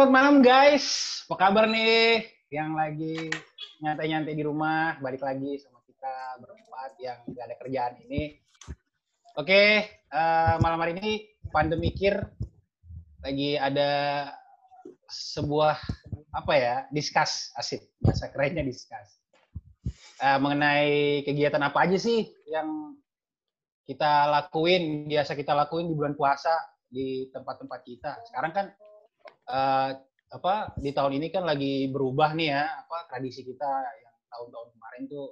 Selamat malam guys. Apa kabar nih yang lagi nyantai-nyantai di rumah, balik lagi sama kita berempat yang gak ada kerjaan ini. Oke, eh, malam hari ini pandemikir lagi ada sebuah apa ya, discuss asik bahasa kerennya discuss. Eh, mengenai kegiatan apa aja sih yang kita lakuin, biasa kita lakuin di bulan puasa di tempat-tempat kita. Sekarang kan eh, apa di tahun ini kan lagi berubah nih ya apa tradisi kita yang tahun-tahun kemarin tuh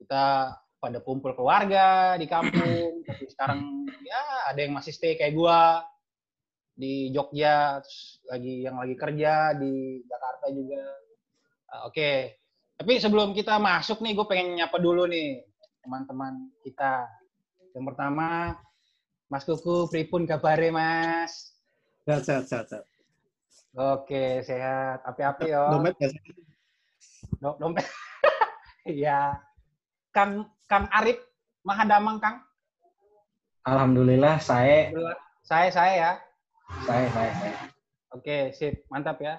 kita pada kumpul keluarga di kampung tapi sekarang ya ada yang masih stay kayak gua di Jogja terus lagi yang lagi kerja di Jakarta juga Ah, oke tapi sebelum kita masuk nih gue pengen nyapa dulu nih teman-teman kita yang pertama Mas Kuku pripun kabare Mas Sehat, sehat, sehat. sehat. Oke, sehat. Api-api yo. Dompet nggak sih? Do- dompet. Iya. Kang Kang Arif Mahadamang Kang. Alhamdulillah saya Saya saya ya. saya saya, saya. Oke, sip. Mantap ya.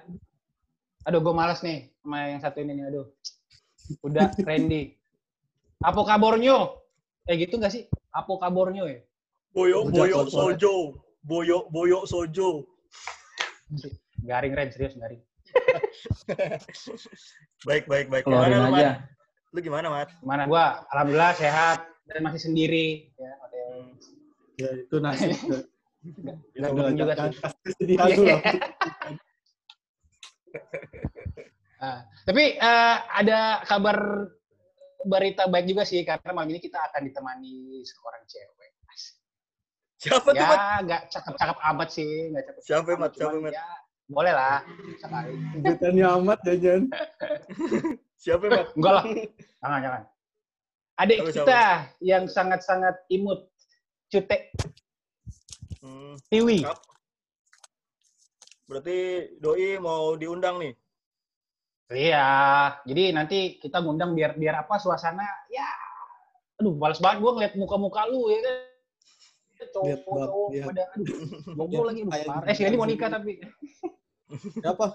Aduh, gue males nih sama yang satu ini nih. Aduh. Udah, Randy. Apa kabarnya? Eh gitu nggak sih? Apa kabarnya ya? Boyo boyo sojo. Boyo boyo sojo. Garing, Ren. Serius, garing. Baik baik baik. Keluarin Gimana, lu, aja. Mat? Lu gimana, Mat? Gimana? Gua alhamdulillah sehat dan masih sendiri. Ya, oke. Ya, itu nasib. Bohong juga sih. Kesedihan dulu. Ah, tapi eh, ada kabar berita baik juga sih karena malam ini kita akan ditemani seorang cewek. Siapa tuh, Mat? Ya, nggak cakep-cakep amat sih, nggak cakep. Siapa, Mat? Siapa, Mat? Ya, boleh lah, sekali. Kejutannya amat, Jajan. Siapa, Mat? Enggak lah, jangan jangan. Adik Siapa, kita yang sangat-sangat imut, cute, Hmm, Tiwi. Berarti doi mau diundang nih. Iya, jadi nanti kita ngundang biar biar apa suasana ya. Aduh, males banget gua ngeliat muka-muka lu ya kan. Lihat, Cowok-cowok lihat. pada bobo Lihat lagi parah. di Eh, si Randy mau nikah tapi. Siapa?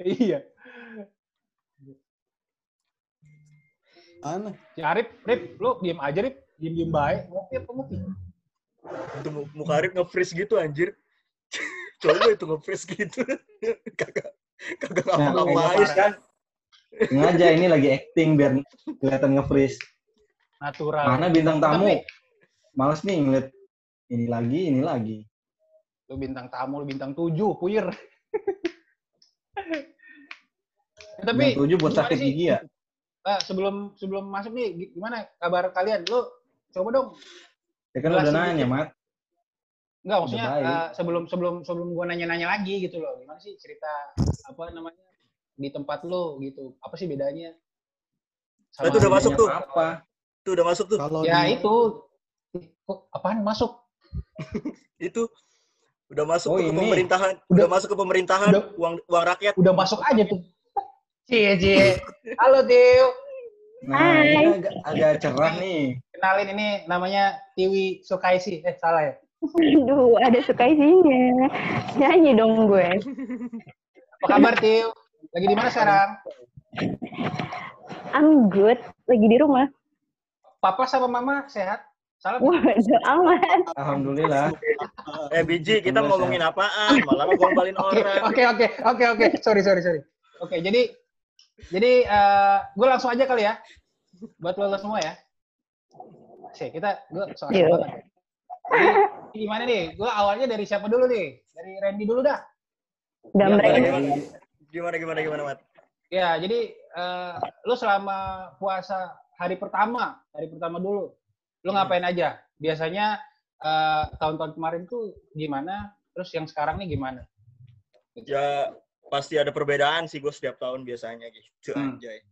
iya. Aneh. Si Arif, Rip, lu diem aja Rip, diem-diem baik. Ngopi apa ngopi? Itu mu- muka Arif nge-freeze gitu anjir. Coba itu nge-freeze gitu. Kagak kagak Nah, ngapa-ngapain. kan sengaja ini lagi acting biar kelihatan nge-freeze. Natural. Mana bintang tamu? Tapi, Males nih ngeliat ini lagi, ini lagi. lu bintang tamu, lu bintang tujuh, puyer. Ya, tapi Bintang tujuh buat sakit gigi ya. Eh, sebelum sebelum masuk nih, gi- gimana kabar kalian? Lu coba dong. Ya kan udah nanya. Mat. Enggak, maksudnya eh, sebelum sebelum sebelum gua nanya-nanya lagi gitu loh. Gimana sih cerita apa namanya di tempat lu gitu? Apa sih bedanya? Oh, itu udah masuk tuh. Apa? Itu udah masuk tuh. Kalau Ya di- itu kok apaan masuk? Itu udah masuk Oh, ke ini. pemerintahan. Udah, Udah- masuk ke pemerintahan. udah- uang uang rakyat. Udah masuk aja tuh. Cie, cie. Halo, Tiu. Nah, ini agak, agak cerah nih. Kenalin ini namanya Tiwi Sukaisi. Eh, salah ya? Aduh, ada suka isinya. Nyanyi dong gue. Apa kabar, Tiu? Lagi di mana sekarang? I'm good. Lagi di rumah. Papa sama mama sehat? Salah? Waduh, aman. Alhamdulillah. Eh biji, kita ngomongin apaan? Malah ngombalin Oke, orang. oke, oke, oke, oke. Sorry, sorry, sorry. Oke, jadi jadi gue langsung aja kali ya buat lo, lo semua ya. Sih, kita gue soal Yuk. banget. Jadi gimana nih? Gue awalnya dari siapa dulu nih? Dari Randy dulu dah. Gambreng. Ya, Gimana, gimana, gimana, gimana, Mat? Ya, jadi eh, lu selama puasa hari pertama, hari pertama dulu, lu ngapain aja? Biasanya eh, tahun-tahun kemarin tuh gimana? Terus yang sekarang nih gimana? Ya, pasti ada perbedaan sih gue setiap tahun biasanya gitu, Hmm. anjay.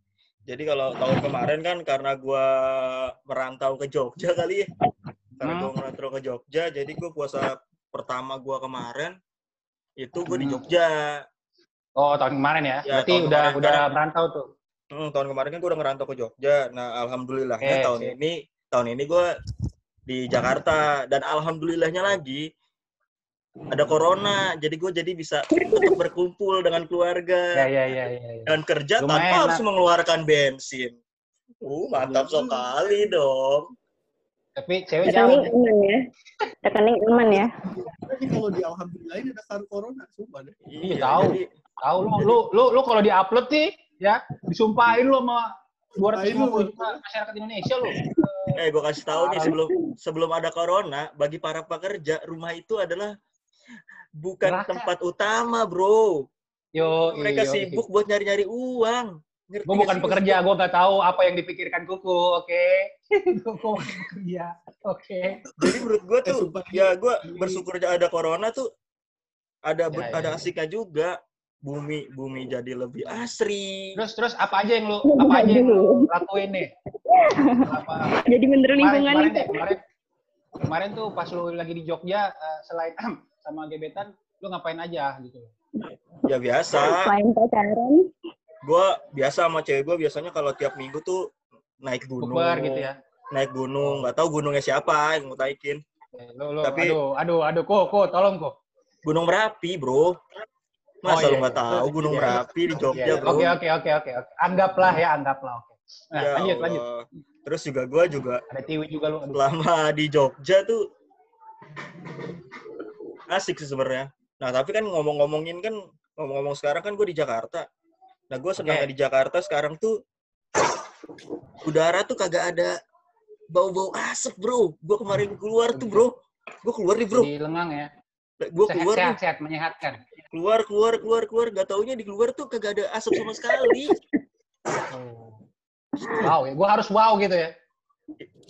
Jadi kalau tahun kemarin kan karena gue merantau ke Jogja kali ya. Karena Hmm. gue merantau ke Jogja, jadi gue puasa pertama gue kemarin itu gue di Hmm. Jogja. Oh, tahun kemarin ya? Ya, Berarti udah kemarin udah kan- merantau tuh. Hmm, tahun kemarin kan gue udah ngerantau ke Jogja. Nah, alhamdulillahnya Oke, tahun ini tahun ini gue di Jakarta dan alhamdulillahnya lagi ada corona, jadi gue jadi bisa tetap berkumpul dengan Ya keluarga ya ya ya. ya. dan kerja Lumayan tanpa harus lah. mengeluarkan bensin. Uh, mantap sekali dong. Tapi cewek Rekening jangan. aman ya. Rekening aman ya. Tapi kalau di alhamdulillah ini ada kar corona, sumpah deh. Iya, tahu. jadi Tahu lu lu lu lu kalau di-upload nih ya disumpahin lu sama 250 juta masyarakat Indonesia lu. Eh, gue kasih tahu nih sebelum sebelum ada corona, bagi para pekerja, rumah itu adalah bukan Neraka. tempat utama, bro. Yo, Mereka iyo, sibuk buat nyari-nyari uang. Ngerti Gue bukan sih, pekerja, gue nggak tahu apa yang dipikirkan kuku, oke? Gue bukan pekerja, oke? Jadi menurut gue Eh, tuh, ya gue bersyukur ada corona tuh ada Ya, ya, ada ya. asiknya juga. Bumi bumi jadi lebih asri. Terus terus apa aja yang lu apa aja yang lu lakuin nih? Apa, Jadi menteri kemarin, lingkungan kemarin, deh, kemarin, kemarin tuh pas lu lagi di Jogja eh, selain sama gebetan, lu ngapain aja gitu? Ya biasa. Selain pacaran. Gue biasa sama cewek gue biasanya kalau tiap minggu tuh naik gunung. Bukber gitu ya? Naik gunung. Nggak tahu gunungnya siapa yang mau naikin. Eh, Lu, lu, Tapi- aduh, aduh, aduh, kok, kok, tolong kok. Gunung Merapi, bro. Masa Oh, lu iya, nggak iya. tahu Gunung Iya, iya. Merapi di Jogja, Iya, bro? Oke, oke, oke, oke, oke. Anggaplah ya, anggaplah, oke. Nah, Ya lanjut, lanjut. Allah. Terus juga gue juga Ada tiwi juga lu. Aduh. selama di Jogja tuh asik sih sebenarnya. Nah tapi kan ngomong-ngomongin kan ngomong-ngomong sekarang kan gue di Jakarta. Nah gue senangnya Oke. di Jakarta sekarang tuh udara tuh kagak ada bau-bau asap bro. Gue kemarin keluar tuh bro. Gue keluar nih bro. Di lengang ya. Gue keluar sehat, nih. sehat, menyehatkan. Keluar, keluar, keluar, keluar. Gak taunya di keluar tuh kagak ada asap sama sekali. Oh. Wow ya, gua harus wow gitu ya.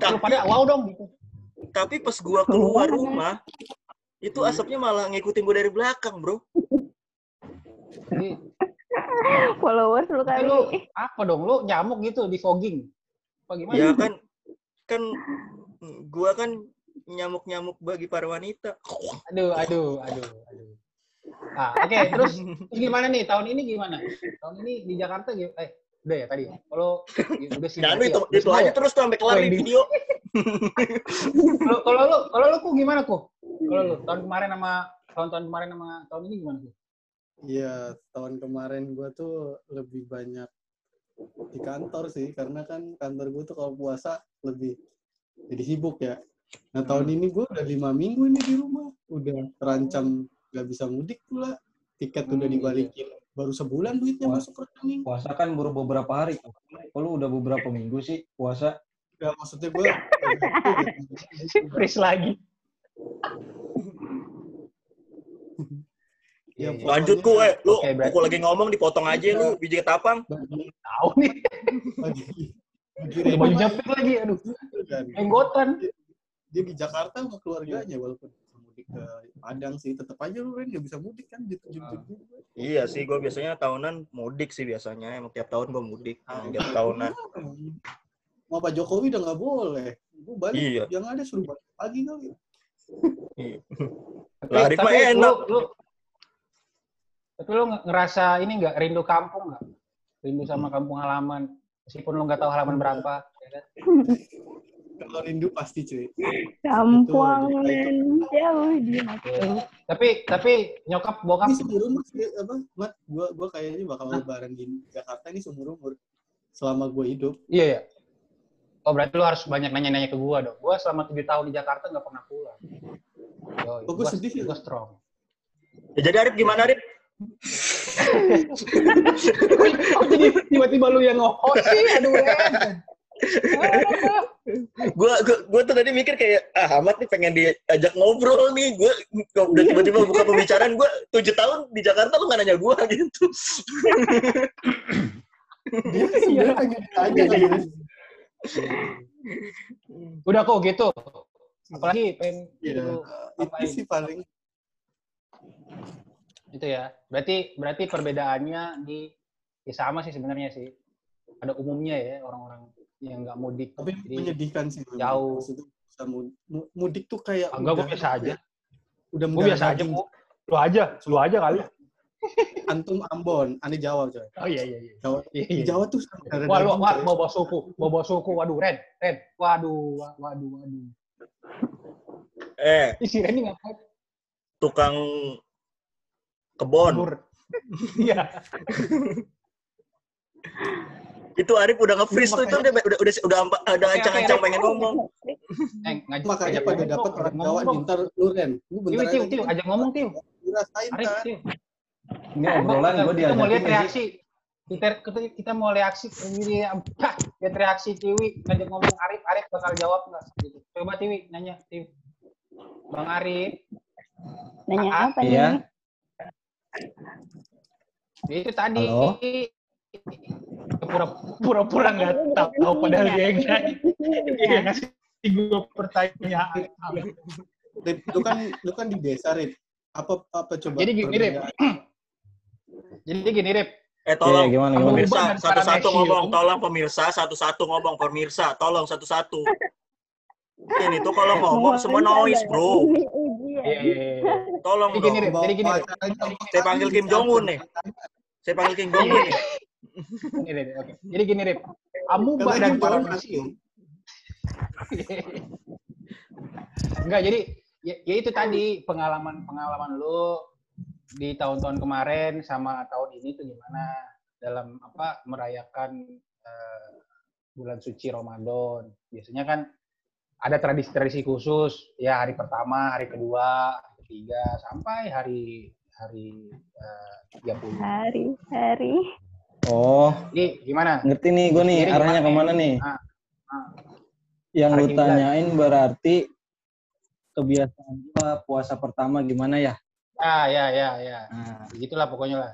Lu Tapi, pada wow dong gitu. tapi pas gue keluar rumah, itu asapnya malah ngikutin gue dari belakang bro. Jadi, Followers lu kali. lu apa dong? Lu nyamuk gitu di fogging. Apa gimana? Ya kan, kan gua kan nyamuk-nyamuk bagi para wanita. Aduh, aduh, aduh, aduh. Ah, oke, terus, terus gimana nih? Tahun ini gimana? Tahun ini di Jakarta gitu. Eh, udah ya tadi. ya? Kalau ya, udah sih. Berarti itu, ya? Itu aja ya? terus tuh sampai kelar nih video. Kalau kalau lu, kalau lu ku gimana ku? Kalau lu tahun kemarin sama tahun-tahun kemarin sama tahun ini gimana ku? Iya, tahun kemarin gua tuh lebih banyak di kantor sih, karena kan kantor gua tuh kalau puasa lebih jadi sibuk ya. Nah tahun Hmm. ini gua udah lima minggu ini di rumah, udah terancam nggak bisa mudik pula, tiket udah Hmm, dibalikin, baru sebulan duitnya Wah. masuk rekening. Puasa kan baru beberapa hari. Kok lu udah beberapa minggu sih puasa? Ya maksudnya gua Freeze lagi. Ya, Iya, iya. Lanjut ku, eh. Lu, berarti- aku lagi ngomong dipotong aja lu, biji ketapang. Tahu nih. Ada baju jepit lagi, aduh. Enggotan. dia di Jakarta sama keluarganya walaupun mudik ke Padang sih tetap aja lu Ren nggak bisa mudik kan gitu gitu Iya sih, gua biasanya tahunan mudik sih biasanya. Emang tiap tahun gua mudik. Emang tiap tahunan. mau Pak Jokowi udah nggak boleh gue balik Iya. yang ada suruh balik lagi kali Iya. Tapi, Lari mah tapi enak. Lu, lu, tapi lu nge- ngerasa ini nggak rindu kampung nggak? Rindu sama kampung halaman. Meskipun lu nggak tahu halaman berapa. ya kan? kalau rindu pasti cuy Kampungan jauh di mata. Tapi tapi nyokap bokap ini seumur umur sih, apa mat gue gue kayaknya bakal lebaran di Jakarta ini seumur umur selama gue hidup iya ya. Oh berarti lu harus banyak nanya-nanya ke gua dong. Gua selama tujuh tahun di Jakarta nggak pernah pulang. Oh, gua sedih sih. Gua strong. Ya, jadi Arif gimana Arif? Kok jadi tiba-tiba lu yang nge-host sih? Aduh, Gua, gua tuh tadi mikir kayak, ah Ahmad nih pengen diajak ngobrol nih. Gua kok udah tiba-tiba buka pembicaraan. Gua tujuh tahun di Jakarta lu nggak nanya gua gitu. dia sebenarnya pengen ditanya kali ya. Udah kok gitu. Apalagi pengen Iya, lu itu sih paling itu ya. Berarti berarti perbedaannya di ya sama sih sebenarnya sih. Ada umumnya ya orang-orang yang nggak mudik. tapi Jadi, menyedihkan sih memang. jauh. Maksudnya mudik tuh kayak enggak gue biasa aja. udah Gue biasa aja. Lu aja, lu aja kali. antum Ambon aneh Jawa coy Oh iya iya iya. Jawa Iya, iya. Jawa tuh sama Wah, wah, coy. mau bawa suku, mau bawa suku. Waduh, Ren, Ren. Waduh, wa- waduh, waduh. Eh, Ih, si Ren ini ngapain? tukang kebon. Iya. Itu Arif udah nge-freeze tuh, itu udah udah udah udah udah Oke, ancang-ancang pengen ngomong. Eh, ngajak Makanya ngajak pada dapat orang Jawa ntar lu Ren. Lu Tiu, bentar tiu, tiu, ajak ngomong tiu. dirasain Arif, kan. tiu. Ini obrolan gue kita mau lihat reaksi. Kita, kita, kita mau reaksi ini lihat reaksi Tiwi ngajak ngomong Arif, Arif bakal jawab nggak? Gitu. Coba Tiwi nanya, Tiwi. Bang Arif, Nanya apa Iya. nih? ya itu tadi. Halo? Pura pura pura nggak tahu padahal dia yang nanya. Dia ngasih gue pertanyaan. Rip, lu kan lu kan di desa, Rip. Apa apa coba? Jadi gini, Rip. Jadi gini, Rip. Eh tolong Iya, gimana, gimana? pemirsa satu-satu ngomong, tolong pemirsa satu-satu ngomong pemirsa, tolong satu-satu. Ini tuh kalau ngomong semua noise, bro. Iya, iya, iya. Tolong Jadi gini, dong. Rip. Jadi gini, Rip. acaranya apa Saya panggil Kim Jong Un nih. Saya panggil Kim Jong Un nih. Rip. Oke. Jadi gini, Rip. Amuba dan Kim para Jong Un museum. Enggak, jadi ya, ya itu tadi pengalaman-pengalaman lu di tahun-tahun kemarin sama tahun ini tuh gimana dalam apa merayakan eh, bulan suci Ramadan. Biasanya kan ada tradisi-tradisi khusus ya hari pertama, hari kedua, hari ketiga sampai hari hari eh, 30. Hari-hari. Oh, Jadi gimana? ngerti nih gue nih arahnya gimana? ke mana nih? Ah, ah. Yang lu tanyain berarti kebiasaan gua puasa pertama gimana ya? Ya, ya, ya, ya. Nah, Begitulah pokoknya lah.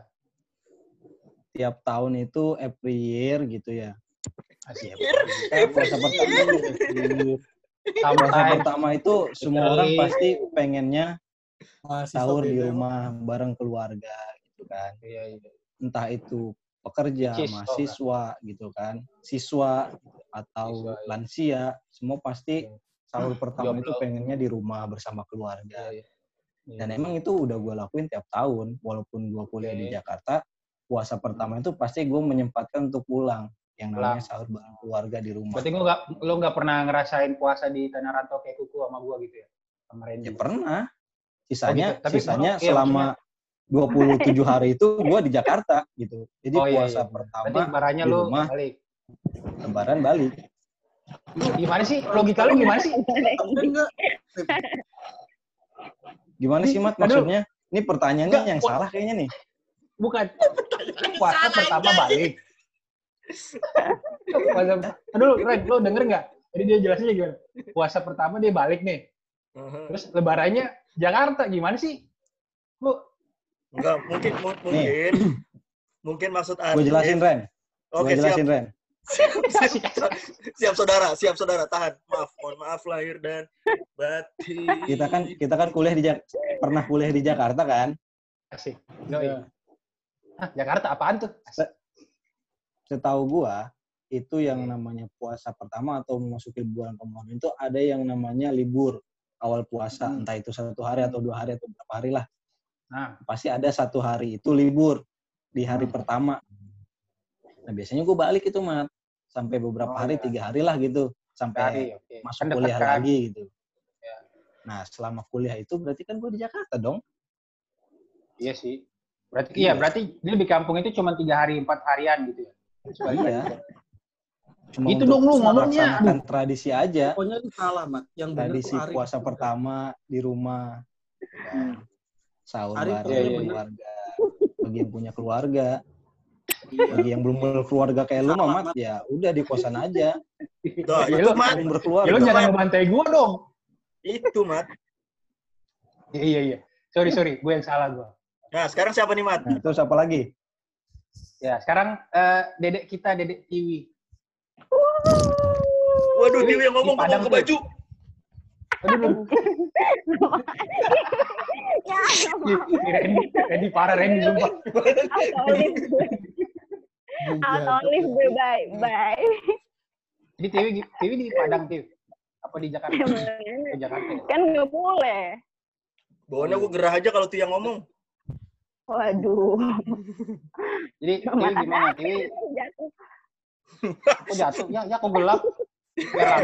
tiap tahun itu every year gitu ya. Asyik. Eh, puasa pertama itu every year. Puasa pertama itu semua orang pasti pengennya sahur di rumah bareng keluarga gitu kan. Iya, iya. Entah itu pekerja, oh, mahasiswa gitu kan, siswa atau Siswa, iya. lansia, semua pasti sahur pertama itu pengennya di rumah bersama keluarga. Iya, iya. Iya. Dan emang itu udah gue lakuin tiap tahun, walaupun gue kuliah di. Jakarta, puasa pertama itu pasti gue menyempatkan untuk pulang, yang namanya sahur bareng keluarga di rumah. Berarti lu nggak lu nggak pernah ngerasain puasa di tanah rantau kayak kuku sama gua gitu ya? Sama Randy. Ya pernah. Sisanya, gitu. Tapi sisanya iya, selama 27 hari itu gue di Jakarta gitu. Jadi Oh, iya, puasa iya. pertama, Berarti baranya di lu rumah. balik. lebaran balik. Lu gimana sih? Logika lu gimana sih? Gimana sih, Mat, maksudnya? Ini pertanyaannya yang salah kayaknya nih. Bukan. Puasa pertama balik. Puasa, aduh, Ren, lu denger nggak? Jadi dia jelasin gimana? Puasa pertama dia balik nih. Mhm. Terus lebarannya Jakarta. Gimana sih? Lu Enggak, mungkin mu- mungkin mungkin maksud Arif. Gue jelasin, Ren. Oke, Gue jelasin, siap. Ren. siap saudara, siap saudara, tahan. Maaf, mohon maaf lahir dan batin. Kita kan kita kan kuliah di Jak- pernah kuliah di Jakarta kan? asik. Yoi. Hah, Jakarta apaan tuh? Asik. Setahu gua itu yang namanya puasa pertama atau memasuki bulan Ramadan itu ada yang namanya libur awal puasa, Hmm. entah itu satu hari atau dua hari atau berapa hari lah. Nah, Pasti ada satu hari itu libur di hari Hmm. pertama. Nah biasanya gua balik itu mat sampai beberapa Oh, hari iya. tiga hari lah gitu sampai hari, oke. masuk Kan dekat kuliah kan? lagi gitu. Ya. Nah selama kuliah itu berarti kan gua di Jakarta dong. Iya sih. Berarti iya, Iya. berarti dia di kampung itu cuma tiga hari empat harian gitu ya. Iya. Cuma Itu dong lu ngomongnya. melaksanakan tradisi aja. pokoknya lu salah, Mat. Yang benar tradisi puasa pertama di rumah kan. Sahur Arif, bareng iya, iya. keluarga bagi yang punya keluarga Iya. bagi yang belum berkeluarga kayak lu Mamat Mat. ya udah di kosan aja Ya, itu lu- mat, belum Ya berkeluarga lu jangan ngebantai gua dong. itu mat. Iya iya iya. Sorry sorry, gue yang salah gua. Nah, sekarang siapa nih mat? nah, terus apa lagi Ya, sekarang eh, dedek kita, dedek Tiwi. Waduh, Dewi yang ngomong ngomong ke baju. Aduh. Randy, Randy parah Randy sumpah. Out olive gue, bye. Bye. Jadi Tiwi, Tiwi di Padang Tiwi. Apa di Jakarta? Di Jakarta. Kan nggak boleh. Bawahnya gue gerah aja kalau tuh yang ngomong. Waduh. Jadi Tiwi gimana? Tiwi Jatuh. kok jatuh? Ya, ya kok gelap? Ya.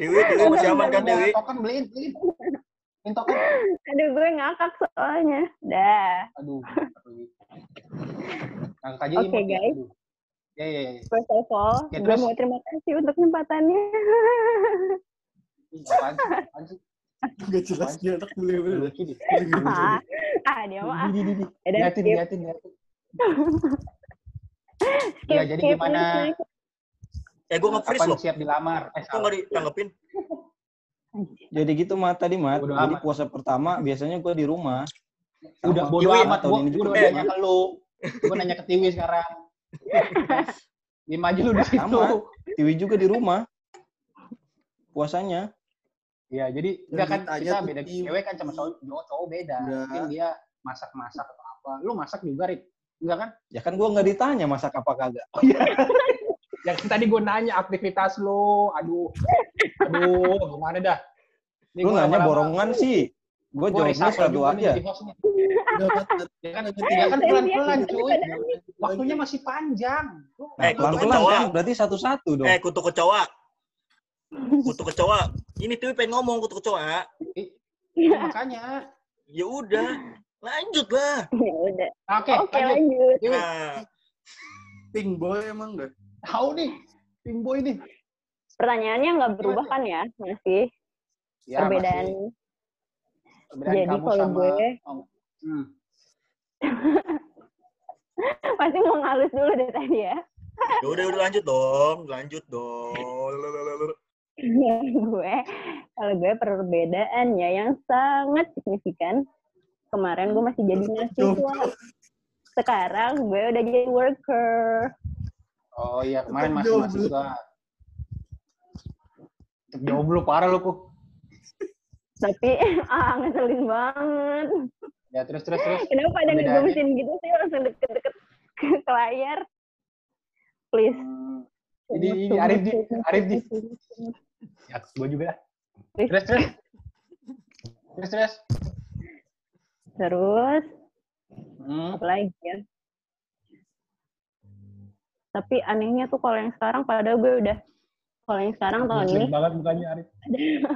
Dewi, Dewi masih aman kan Dewi? Token beliin, beliin. Intok kan? Aduh, gue ngakak soalnya. Dah. Aduh. Ngangkat aja Oke, ya. guys. Aduh. Ya, ya, ya. First of all, Ya, gue mau terima kasih untuk kesempatannya. Apaan sih? Apaan sih? Gak jelas dia anak. Lucu deh. ah, ah, dia mah. ah. Di, di, di, di. Ya udah, Liatin, liatin, liatin. Ya, jadi gimana? Eh, gue nge-freeze loh. siap dilamar? Eh, Kok salah. nggak ditanggepin? Jadi gitu mat tadi mat. Bodo Jadi amat. puasa pertama biasanya gue di rumah. Udah bodo amat. tahun Gua, ini gua juga udah Eh. nanya ke lu. Gua nanya ke Tiwi sekarang. Lima aja lu di situ. Tiwi juga di rumah. Puasanya. Iya, jadi enggak kan kita beda Tiwi. cewek kan sama cowok cowok, beda. Enggak. Mungkin dia masak-masak atau apa. Lu masak juga, Rit? Enggak kan? Ya kan gue nggak ditanya masak apa kagak. Yang tadi gua nanya aktivitas lu. Aduh. Aduh, gimana dah? Ini Lu gua nanya borongan sih. Gue Gua jawabnya satu aja. Ya kan, ya kan Saya pelan-pelan, lihat cuy. pada Waktunya masih panjang. Nah, Eh, pelan-pelan kan berarti satu-satu dong. Eh, kutu kecoa. Kutu kecoa. Ini tuh pengen ngomong kutu kecoa. Ya, makanya. Ya udah, lanjut lah. Ya udah. Oke, Oke, lanjut. Nah, Pink boy emang dah. Tahu nih. Pink boy nih. Pertanyaannya nggak berubah kan ya? Masih Ya, perbedaan. masih perbedaan Jadi kamu kalau sama- gue- Oh, hmm. Pasti mau ngalus dulu deh tadi ya. ya udah udah lanjut dong, lanjut dong. Lalalala. gue kalau gue perbedaannya yang sangat signifikan kemarin gue masih jadi mahasiswa sekarang gue udah jadi worker Oh iya, kemarin masih mahasiswa. Tetep jomblo, parah lu, Ku. tapi ah ngeselin banget Ya, terus, terus, terus. kenapa ada Perbedaannya? ngegemesin gitu sih langsung deket-deket ke layar please Hmm, ini, ini, Arif, di, Arif, di. Ya, gue juga. Terus, terus. Terus, terus. terus Hmm. apa lagi ya tapi anehnya tuh kalau yang sekarang padahal gue udah kalau yang sekarang tahun ini Jelek banget mukanya Arif.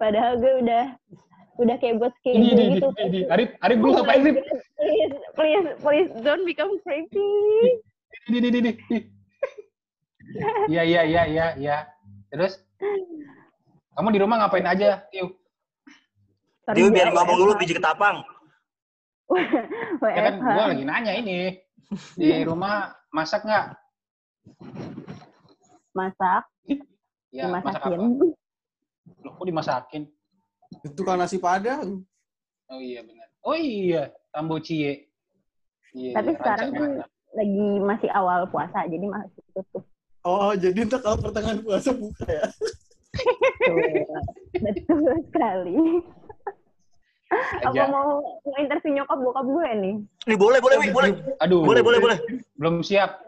padahal gue udah udah kayak buat Ini, ini, gitu ini, ini. Arif, Arif, gue ngapain, Arif? God, please please please don't become creepy Ini, ini, ini, ini. Iya, iya, iya, iya, iya. Terus? Kamu di rumah ngapain aja, Tiu? Dia biar ngomong dulu biji ketapang. Ya kan, gue lagi nanya ini. Di rumah masak nggak? masak Ya, masak dimasakin apa? Loh, kok dimasakin? Itu kan nasi padang. Oh iya benar. Oh iya, tambo cie. Iya, Tapi iya, sekarang tuh lagi masih awal puasa jadi masih tutup Oh, jadi ntar kalau pertengahan puasa buka ya. Tuh, betul sekali apa Aja. mau mau interview nyokap bokap gue nih Nih boleh, boleh, Wi, boleh. Aduh. Boleh, boleh, boleh. Belum siap.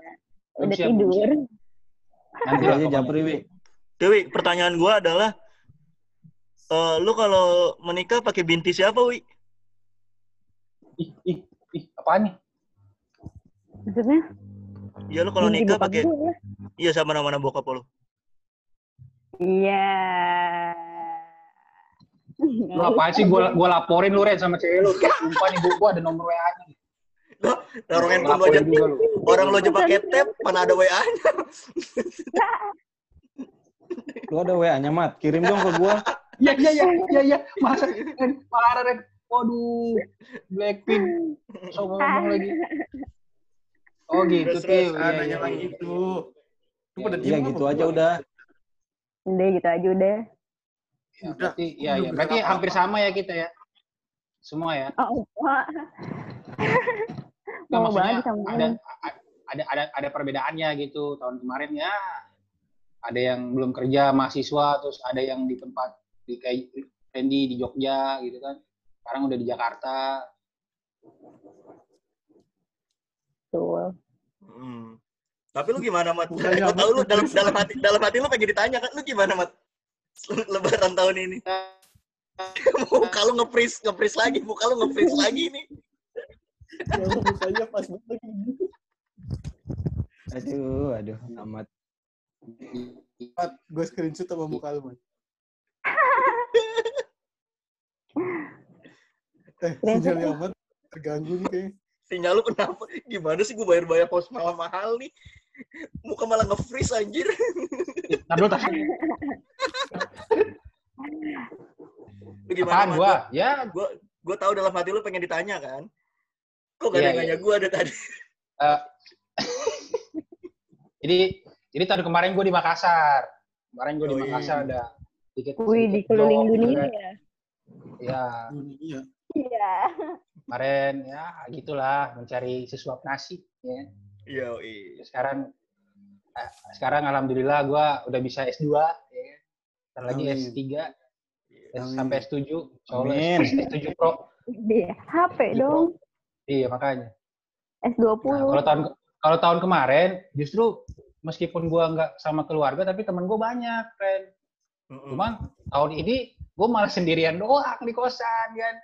Belum udah siap, belum tidur siap. Nanti aja pokoknya. japri wi. Dewi, pertanyaan gua adalah eh lu kalau menikah pakai binti siapa, Wi? Ih, ih, ih, apaan nih? maksudnya Iya lu kalau nikah pakai gue. iya sama nama-nama bokap lu. iya Lu apaan sih? Gua, gua laporin lu, Ren, sama cewek lu. Sumpah nih, gua, gua ada nomor WA-nya. Taruh handphone lu aja. juga lu. Orang lu aja pakai tab, mana ada WA-nya. Lu ada WA-nya mat, kirim dong ke gua. Iya, iya, iya, iya, iya. Masa, Ren, parah, Ren. Waduh, Blackpink. So ngomong lagi. Oh gitu, Terus, Til. Ah, Iya, nanya iya, lagi iya. gitu. Lu pada Iya, diem Iya apa gitu aja udah. udah gitu aja udah Ya, Udah, berarti, iya, udah iya. Berarti berapa? hampir sama ya kita ya. Semua ya. oh, oh. Nggak, mau maksudnya banget sama ada, ada ada ada perbedaannya gitu. Tahun kemarin ya ada yang belum kerja mahasiswa, terus ada yang di tempat di kayak Randy di Jogja gitu kan. Sekarang udah di Jakarta. tuh Hmm. Tapi lu gimana, Mat? Gua tahu lu dalam dalam hati dalam hati lu pengen ditanya kan lu gimana, Mat? Lebaran tahun ini. muka lu nge-freeze, nge-freeze lagi, muka lu nge-freeze lagi nih. Kalau mukanya pas banget gitu. Aduh, aduh, amat. Mat, gue screenshot sama muka lu, Mat. Eh, Ternyata- sinyalnya amat terganggu nih kayaknya. Sinyal lu kenapa? Gimana sih gue bayar-bayar pos mahal-mahal nih? Muka malah nge-freeze anjir. Dulu, tar. Lu gimana, Apaan Mat? gua? Ya, Gue gue tahu dalam hati lu pengen ditanya kan? Kok gak ada Iya, yang nanya gue ada tadi? jadi jadi tahun kemarin gue di Makassar. Kemarin gue di Oh, iya. Makassar ada dikit. Wih, di keliling dunia gitu kan. ya. Ya, Dunia. Iya. kemarin ya gitulah mencari sesuap nasi. Ya. Iya, iya. Sekarang eh, sekarang alhamdulillah gue udah bisa S2. Ya. Ntar lagi Amin. S3 S- Amin. sampai S7. Insya Allah Amin. S7 Pro. Di HP Di dong. Iya makanya. S20. Nah, kalau tahun kalau tahun kemarin justru meskipun gua nggak sama keluarga tapi temen gua banyak, friend. Mm-mm. Cuman tahun ini gua malah sendirian doang di kosan kan.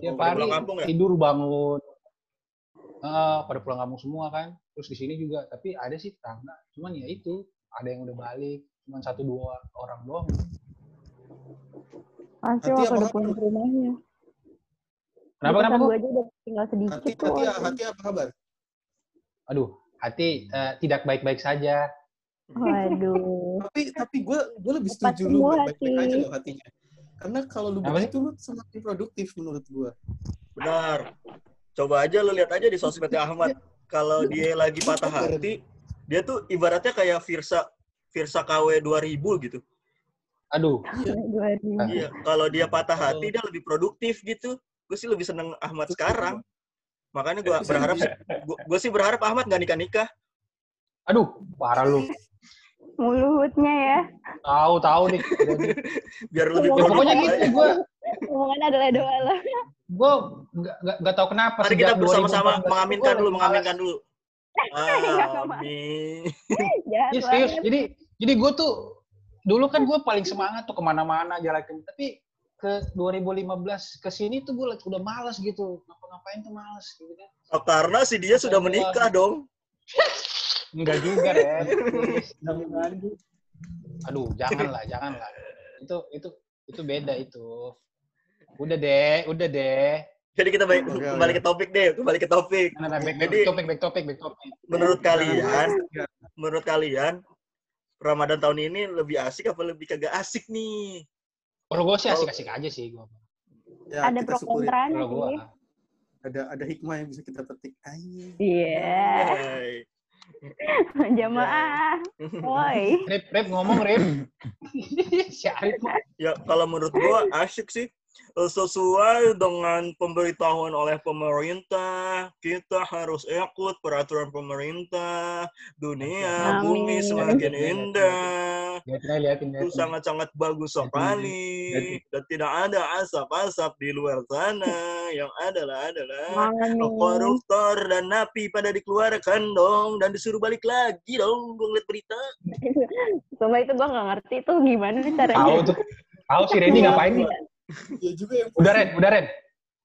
Tiap hari pulang kampung ya? tidur bangun. Eh, pada pulang kampung semua kan. Terus di sini juga tapi ada sih tetangga. Cuman ya itu ada yang udah balik. Cuman satu dua orang doang. Pasti Hati waktu apa udah pulang ke rumahnya. Kenapa kenapa? gua aja udah tinggal sedikit Hati, tuh. hati, hati apa kabar? Aduh, hati eh, tidak baik-baik saja. Waduh. Tapi tapi gue gue lebih Tepat setuju lu baik-baik hati. aja loh hatinya. Karena kalau lu begitu lu semakin produktif menurut gue. Benar. Coba aja lu lihat aja di sosmednya Ahmad. Kalau dia lagi patah hati, dia tuh ibaratnya kayak Virsa Virsa KW 2000 gitu. Aduh, Dua ribu. Iya, kalau dia patah hati dia lebih produktif gitu. Gue sih lebih seneng Ahmad sekarang. Makanya gue berharap sih, gue sih berharap Ahmad nggak nikah nikah. aduh, parah lu. Mulutnya ya. Tahu tahu nih. Biar lebih Ya, pokoknya produktif. gitu gua Omongan adalah doa lah. Gue nggak nggak nggak tahu kenapa Mari kita bersama-sama 2014 mengaminkan dulu, mengaminkan dulu. Sama. Amin. Jahat Iya serius. Jadi jadi gue tuh dulu kan gue paling semangat tuh ke mana-mana jalan ke tapi ke 2015 ke sini tuh gue udah malas gitu ngapa-ngapain tuh malas gitu kan Oh, karena si dia sudah menikah dong. enggak juga Ren aduh janganlah janganlah itu itu itu beda itu udah deh udah deh Jadi kita balik, oke. kembali ke topik deh, kembali ke topik. nah, nah, back, back Jadi- topik back topik back topik Menurut kalian, Ya, menurut kalian Ramadan tahun ini lebih asik apa lebih kagak asik nih? kalau gue sih asik-asik aja sih gue ya, Ada pro kontranya gue sih. Ada ada hikmah yang bisa kita petik. Ayo. Iya. Hai. Jamaah. Woi. Rip Rip ngomong Rip si Arif Ya kalau menurut gua asik sih sesuai dengan pemberitahuan oleh pemerintah kita harus ikut peraturan pemerintah. Dunia Amin. bumi semakin indah. itu sangat-sangat bagus sekali. dan tidak ada asap-asap di luar sana. Yang adalah adalah Amin. koruptor dan napi pada dikeluarkan dong. Dan disuruh balik lagi dong gue ngeliat berita. Sumpah itu gue nggak ngerti tuh gimana caranya. tahu tuh. Tahu si Randy ngapain nih Ya juga yang udah Ren udah Ren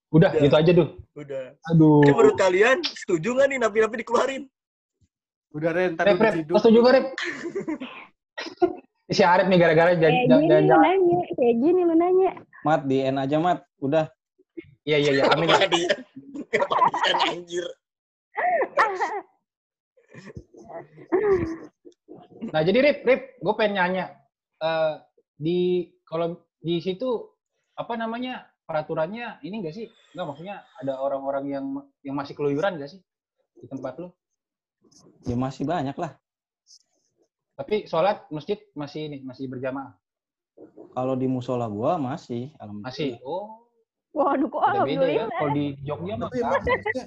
udah Udah. gitu aja tuh udah aduh jadi menurut kalian setuju nggak nih napi-napi dikeluarin udah Ren, Rip hidup. lo setuju gak Rip si Arif nih gara-gara Kayak jangan gini jangan lu nanya, kayak gini lu nanya. Mat, di N aja, Mat. Udah. iya iya iya amin? Apa dia, anjir? nah jadi Rip Rip gue pengen nanya eh di kalau di situ apa namanya peraturannya ini enggak sih enggak maksudnya ada orang-orang yang yang masih keluyuran enggak sih di tempat lu Ya masih banyak lah. tapi sholat masjid masih ini masih berjamaah Kalau di musola gua masih. masih Alhamdulillah. oh Waduh, kok ya alhamdulillah. kalau di Jogja mah emang maksudnya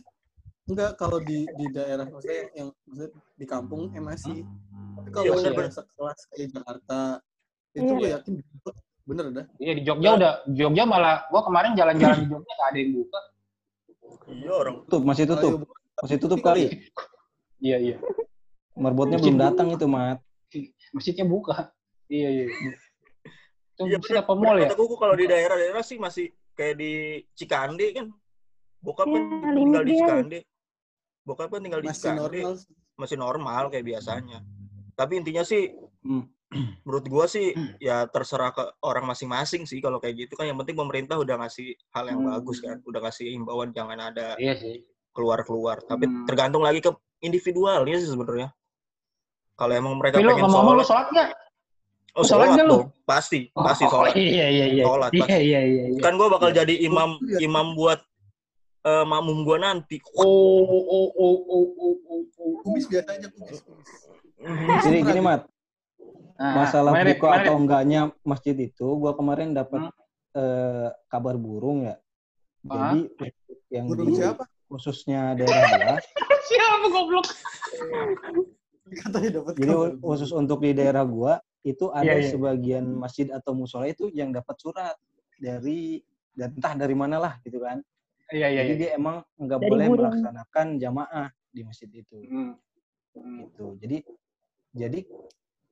enggak kalau di di daerah maksudnya yang maksudnya di kampung eh masih. Tapi kalau Iya, yang bener. daerah sekelas kayak Jakarta itu Iya. gue yakin bener dah. iya di Jogja udah Jogja malah gua kemarin jalan-jalan di Jogja nggak ada yang buka Iya orang. Tutup, masih tutup. Masih tutup kali. iya iya Marbotnya belum buka. datang itu, Mat. masjidnya buka iya iya itu Iya masjid apa mall ya Kata kuku kalau di daerah-daerah sih masih kayak di Cikande kan. Bokap kan Ya, tinggal di. Cikande. Bokap kan tinggal di masih Cikande. normal. Masih normal kayak biasanya. Tapi intinya sih Hmm. Menurut gua sih ya terserah ke orang masing-masing sih kalau kayak gitu kan yang penting pemerintah udah ngasih hal yang Hmm. bagus kan udah ngasih imbauan jangan ada Iya sih. keluar-keluar tapi Hmm. tergantung lagi ke individualnya sih sebenarnya kalau emang mereka pengen ngomong-ngomong lu sholat sholat nggak? oh sholat sholat nggak lu? pasti pasti Oh, sholat Iya iya iya. Sholat, Iya pasti. iya iya. iya. kan gua bakal Iya. jadi imam Iya. imam buat eh, makmum gua nanti Oh oh oh oh oh oh oh. oh. Kumis biasa aja kumis. kumis. Jadi gini mat, Nah, masalah mana nih, buka mana atau enggaknya masjid itu, gua kemarin Hmm. dapat eh, kabar burung ya. Ah. Jadi yang Burung di siapa? khususnya daerah gua, Siapa goblok? Katanya dapat jadi kabar. khusus untuk di daerah gua itu ada Iya, iya. sebagian masjid atau musola itu yang dapat surat dari dan entah dari mana lah gitu kan. Iya iya Jadi iya. dia emang nggak boleh burung. melaksanakan jamaah di masjid itu. Hmm. Hmm. gitu. Jadi jadi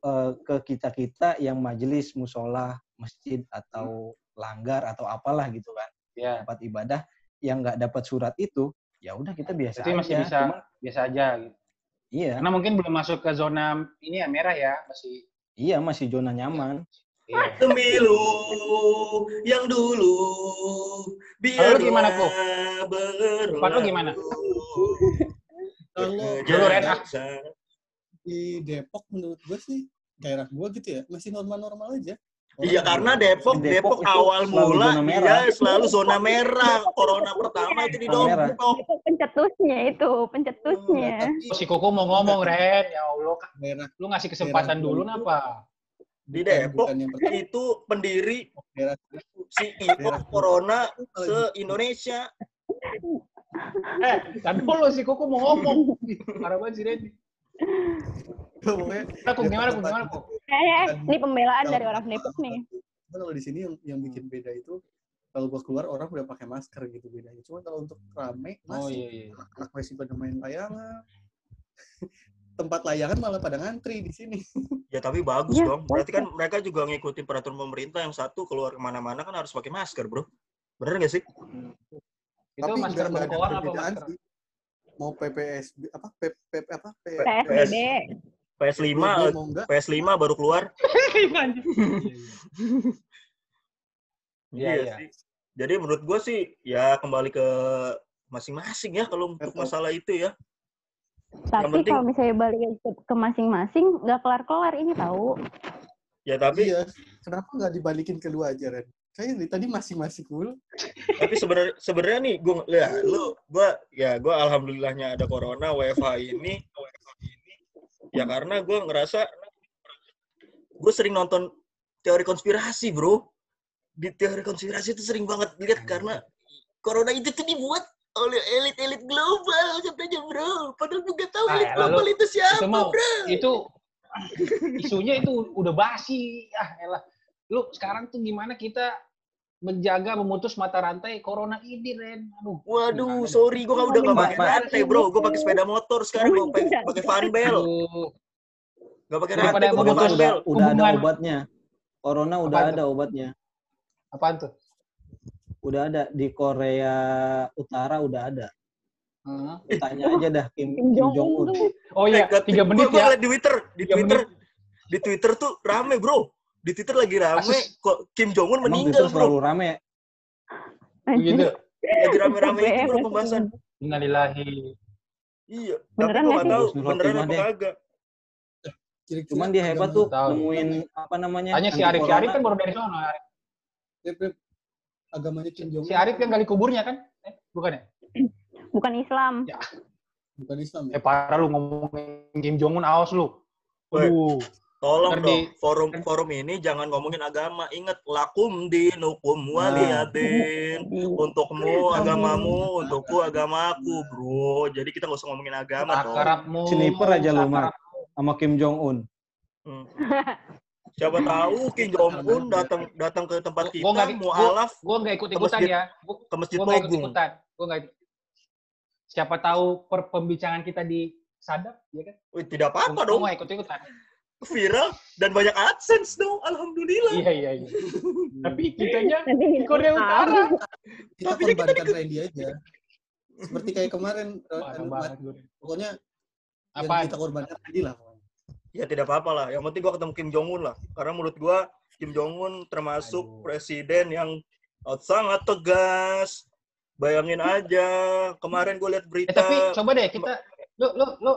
eh, ke kita kita yang majelis musola masjid atau langgar atau apalah gitu kan Iya. tempat ibadah yang nggak dapat surat itu ya udah kita biasa Berarti masih aja. bisa Cuman, biasa aja gitu. iya Karena mungkin belum masuk ke zona ini ya merah ya, masih iya masih zona nyaman iya. Pemilu yang dulu Kalau lu gimana. Tempat lu gimana? Dulu, Ren, ah. Di Depok menurut gue sih daerah gue gitu ya masih normal-normal aja. Iya karena Depok, Depok Depok, awal mula merah. dia selalu zona merah. Corona pertama itu di merah. Depok. Itu pencetusnya itu, pencetusnya. Ya, tapi Si Koko mau ngomong, Ren. Ya Allah, daerah lu ngasih kesempatan dulu napa? Di Depok itu pendiri daerah CEO Daerah- Corona kalau se Indonesia. Eh, kan dulu si Koko mau ngomong. Parah banget si Ren. Pokoknya Gimana, Kok? Gimana, Kok? Gimana? Eh, ini pembelaan dari orang Depok nih. Kalau di sini yang yang bikin beda itu kalau gua keluar orang udah pakai masker gitu bedanya. Cuma kalau untuk rame Oh masih iya iya. anak masih pada main layangan. Tempat layangan malah pada ngantri di sini. Ya tapi bagus Iya, dong. Berarti kan mereka juga ngikutin peraturan pemerintah yang satu keluar ke mana-mana kan harus pakai masker, bro. Bener nggak sih? Itu Tapi masker bengkoang apa perbedaan masker? sih. Mau PPSB apa P, P, apa P, PSBB. PS5, mau enggak PS5 baru keluar. Iya, iya. sih. Jadi menurut gue sih ya kembali ke masing-masing ya kalau untuk masalah itu ya. Tapi penting- kalau misalnya balik ke, ke masing-masing, nggak kelar-kelar ini tahu. Ya tapi iya kenapa nggak dibalikin ke lu aja Ren kayaknya dari tadi masing-masing mulu tapi sebenarnya sebenarnya nih gue ya lu gue ya gue alhamdulillahnya ada corona WFH ini WFH ini. Ya karena gue ngerasa gue sering nonton teori konspirasi bro. Di teori konspirasi itu sering banget lihat karena corona itu tuh dibuat oleh elit-elit global katanya bro. Padahal gue gak tahu Ah, elit ya, global lalu itu siapa Itu mau bro. itu isunya itu udah basi. Ah, elah. Lu sekarang tuh gimana kita menjaga memutus mata rantai corona ini, Ren? Aduh. Waduh, sorry, gue udah gak pakai rantai, bro. Gue pakai sepeda motor sekarang, gue pakai pakai fanbel. Gak pakai rantai, gue pakai fanbel. udah ada obatnya corona udah Apaan ada obatnya Apaan tuh? udah ada di Korea Utara udah ada Hmm. tanya aja dah Kim, Kim Jong Un. Oh iya, Eh, tiga gua- menit gua ya. liat di Twitter, di Twitter, di Twitter tuh rame, bro. Di Twitter lagi rame, kok Kim Jong Un meninggal, bro. selalu rame Gitu. Lagi rame-rame itu, bro, BM. pembahasan. Innalillahi. Iya, Beneran nggak gak tahu beneran apa kagak. Kira-kira cuman dia hebat tuh nemuin apa namanya Tanya si Arif, si. Arif kan baru dari sono. Arif. Rep, agamanya Kim Jong Si Arif yang gali kuburnya kan? Eh, bukan ya? Bukan Islam. bukan Islam Eh ya parah lu ngomongin Kim Jong Un awas lu. Aduh. Tolong Ntar dong, di- forum forum ini jangan ngomongin agama. Ingat, lakum dinukum waliyadin. Untukmu agamamu, untukku agamaku, bro. Jadi kita gak usah ngomongin agama dong. Akrabmu. Sniper aja lu, Mat. sama Kim Jong Un Hmm. Siapa tahu Kim Jong Un datang datang ke tempat Gua- kita gua nggak- mualaf Gua nggak ikut-ikutan Ke masjid- ya. Gua, ke masjid gua nggak Pogung. ikut-ikutan. Gua nggak ikut. Siapa tahu per pembicaraan kita di sadap, ya kan? Wih, tidak apa-apa Gua dong. nggak ikut-ikutan. Viral dan banyak AdSense dong. Alhamdulillah. Iya, iya, iya. Tapi kitanya di Korea Utara. kita Tapi ya kita korbankan Randy aja seperti kayak kemarin eh, banget gue. pokoknya yang Apaan? kita korbankan Randy lah pokoknya. ya tidak apa-apa lah. Yang penting gue ketemu Kim Jong Un lah. Karena menurut gue Kim Jong Un termasuk Aduh. presiden yang sangat tegas. Bayangin aja, kemarin gue lihat Eh, berita. tapi coba deh kita lu lu lu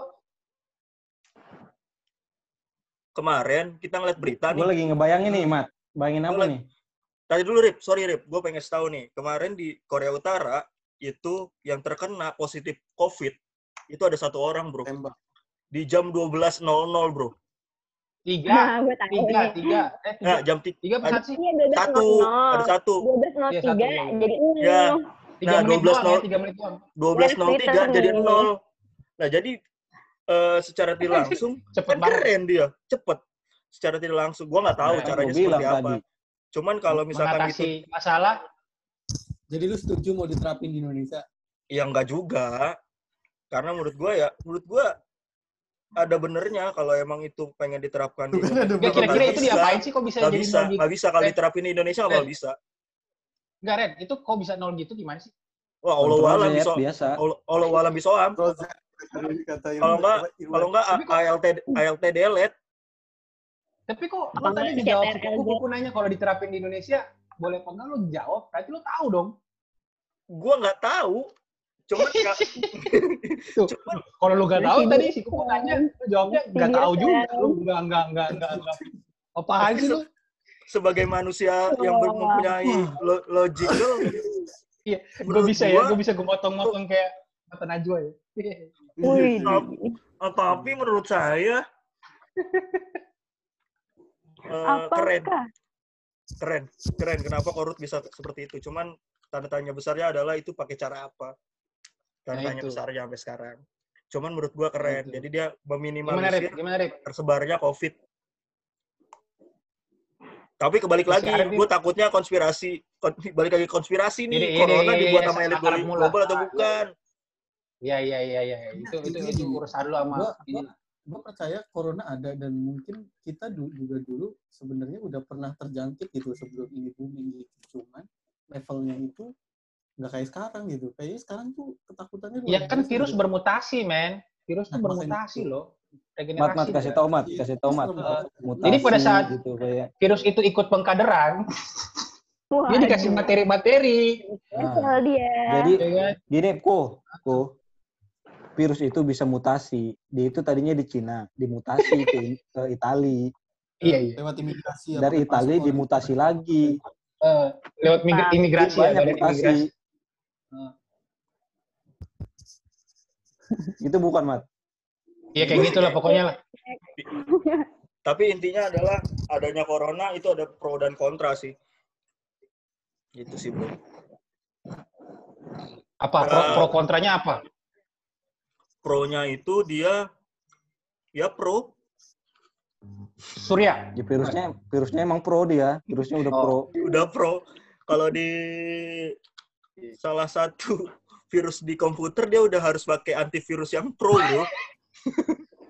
Kemarin kita ngeliat berita Gue nih. lagi ngebayangin nih, Mat. Bayangin apa nih? Tadi dulu Rip, sorry Rip, gue pengen tahu nih. Kemarin di Korea Utara itu yang terkena positif COVID itu ada satu orang bro. Tembak. Di jam 12.00 bro. tiga Nah, gue tahu tiga tiga eh tiga Nah, jam ti- tiga apa ada- satu sih Iya, 12 satu, ada satu. 12 Iya, satu, 03 iya. jadi Ya. 0. tiga Nah, 12 ya nol. tiga doang 12.03 Twitter jadi nih. nol. Nah, jadi eh, secara tidak langsung cepet kan banget keren dia, cepet. Secara tidak langsung, gua nggak tahu Nah, Kan caranya seperti apa. tadi. Cuman kalau misalkan itu, mengatasi masalah Jadi lu setuju mau diterapin di Indonesia? ya nggak juga. Karena menurut gua ya, menurut gua ada benernya kalau emang itu pengen diterapkan di Indonesia. Nggak, kira-kira itu diapain sih kok bisa Nggak jadi bisa, nol gitu nggak bisa kalau diterapin di Indonesia nggak bisa. Enggak, Ren, itu kok bisa nol gitu gimana sih? Wah, Allah Kontrol alam Z, bisa, biasa. Allah Allah alam bisa am. Kalau nggak, apa, kalau nggak ALT ALT delete. Tapi kok Apa lo tadi dijawab kuku nanya kalau diterapin di Indonesia boleh apa enggak lo jawab, berarti lo tahu dong. Gua nggak tahu. Tuh, cuman kalau lo nggak tahu tadi si kuku nanya, lo jawabnya nggak tahu juga. Lo nggak nggak nggak nggak nggak. Apaan sih lo? sebagai manusia yang mempunyai lo- logical, Iya, gue bisa ya, gua- gue bisa gue motong-motong kayak mata Najwa ya. Wih. Ah, tapi menurut saya eh, keren, Apakah? keren, keren. Kenapa korut bisa seperti itu? Cuman tanda tanya besarnya adalah itu pakai cara apa? Tanda Nah, tanya itu. besarnya sampai sekarang. Cuman menurut gua keren. Itu. Jadi dia Gimana meminimalisir Gimana Rip? tersebarnya COVID. Tapi kebalik lagi, gue takutnya konspirasi, kon- balik lagi konspirasi nih, Ini, ini, corona iya, dibuat iya, sama elit global atau bukan? Iya iya iya iya. Itu itu itu urusan lo sama Gua- gue percaya corona ada dan mungkin kita du- juga dulu sebenarnya udah pernah terjangkit gitu sebelum ini booming gitu cuman levelnya itu nggak kayak sekarang gitu kayaknya sekarang tuh ketakutannya Ya kan biasa virus gitu. bermutasi, men. Virus tuh Nah, bermutasi itu. loh. Mat, Regenerasi. mat, kasih ya. tau, Mat. Kasih tau, Mat. Uh, Mutasi, Jadi pada saat- gitu kayak Virus itu ikut pengkaderan, Wah, dia dikasih materi-materi. Dia. Jadi kan? gini, ko, ko, virus itu bisa mutasi. Dia itu tadinya di Cina, dimutasi ke, ke Itali. Iya iya. lewat imigrasi Dari apa, Itali dimutasi lagi. Eh, lewat mig- Pak. imigrasi ya, Banyak mutasi. imigrasi. Itu bukan, Mat. Iya kayak gitulah pokoknya lah. Tapi intinya adalah adanya corona itu ada pro dan kontra sih. Gitu sih, bro. Apa pro, pro kontranya apa? Pro-nya itu dia ya pro. Surya. Ya, virusnya virusnya emang pro dia. Virusnya udah Oh. pro. Udah pro. Kalau di salah satu virus di komputer dia udah harus pakai antivirus yang pro, bro.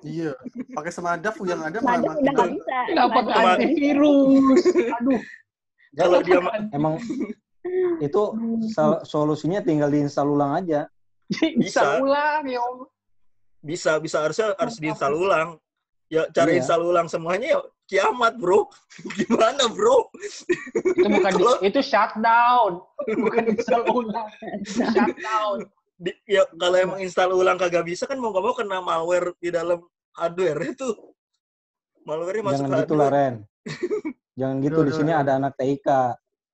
iya pakai semadaf yang ada malah udah makin nggak bisa. Nggak pakai Madam. Sama- antivirus. Aduh. Kalau dia ma- Emang itu solusinya tinggal diinstal ulang aja. Bisa Bisa. ulang ya Allah. Bisa bisa harusnya harus diinstal ulang. Ya cara Iya. install ulang semuanya ya kiamat, bro. Gimana, bro? Itu bukan Kalau- itu shutdown. Bukan install ulang. Shutdown. Di- ya kalau emang install ulang kagak bisa kan mau gak mau kena malware di dalam hardware itu. Malware-nya masuk Jangan ke gitu lah, hardware. Ren. Jangan gitu. Di sini ada anak TIK.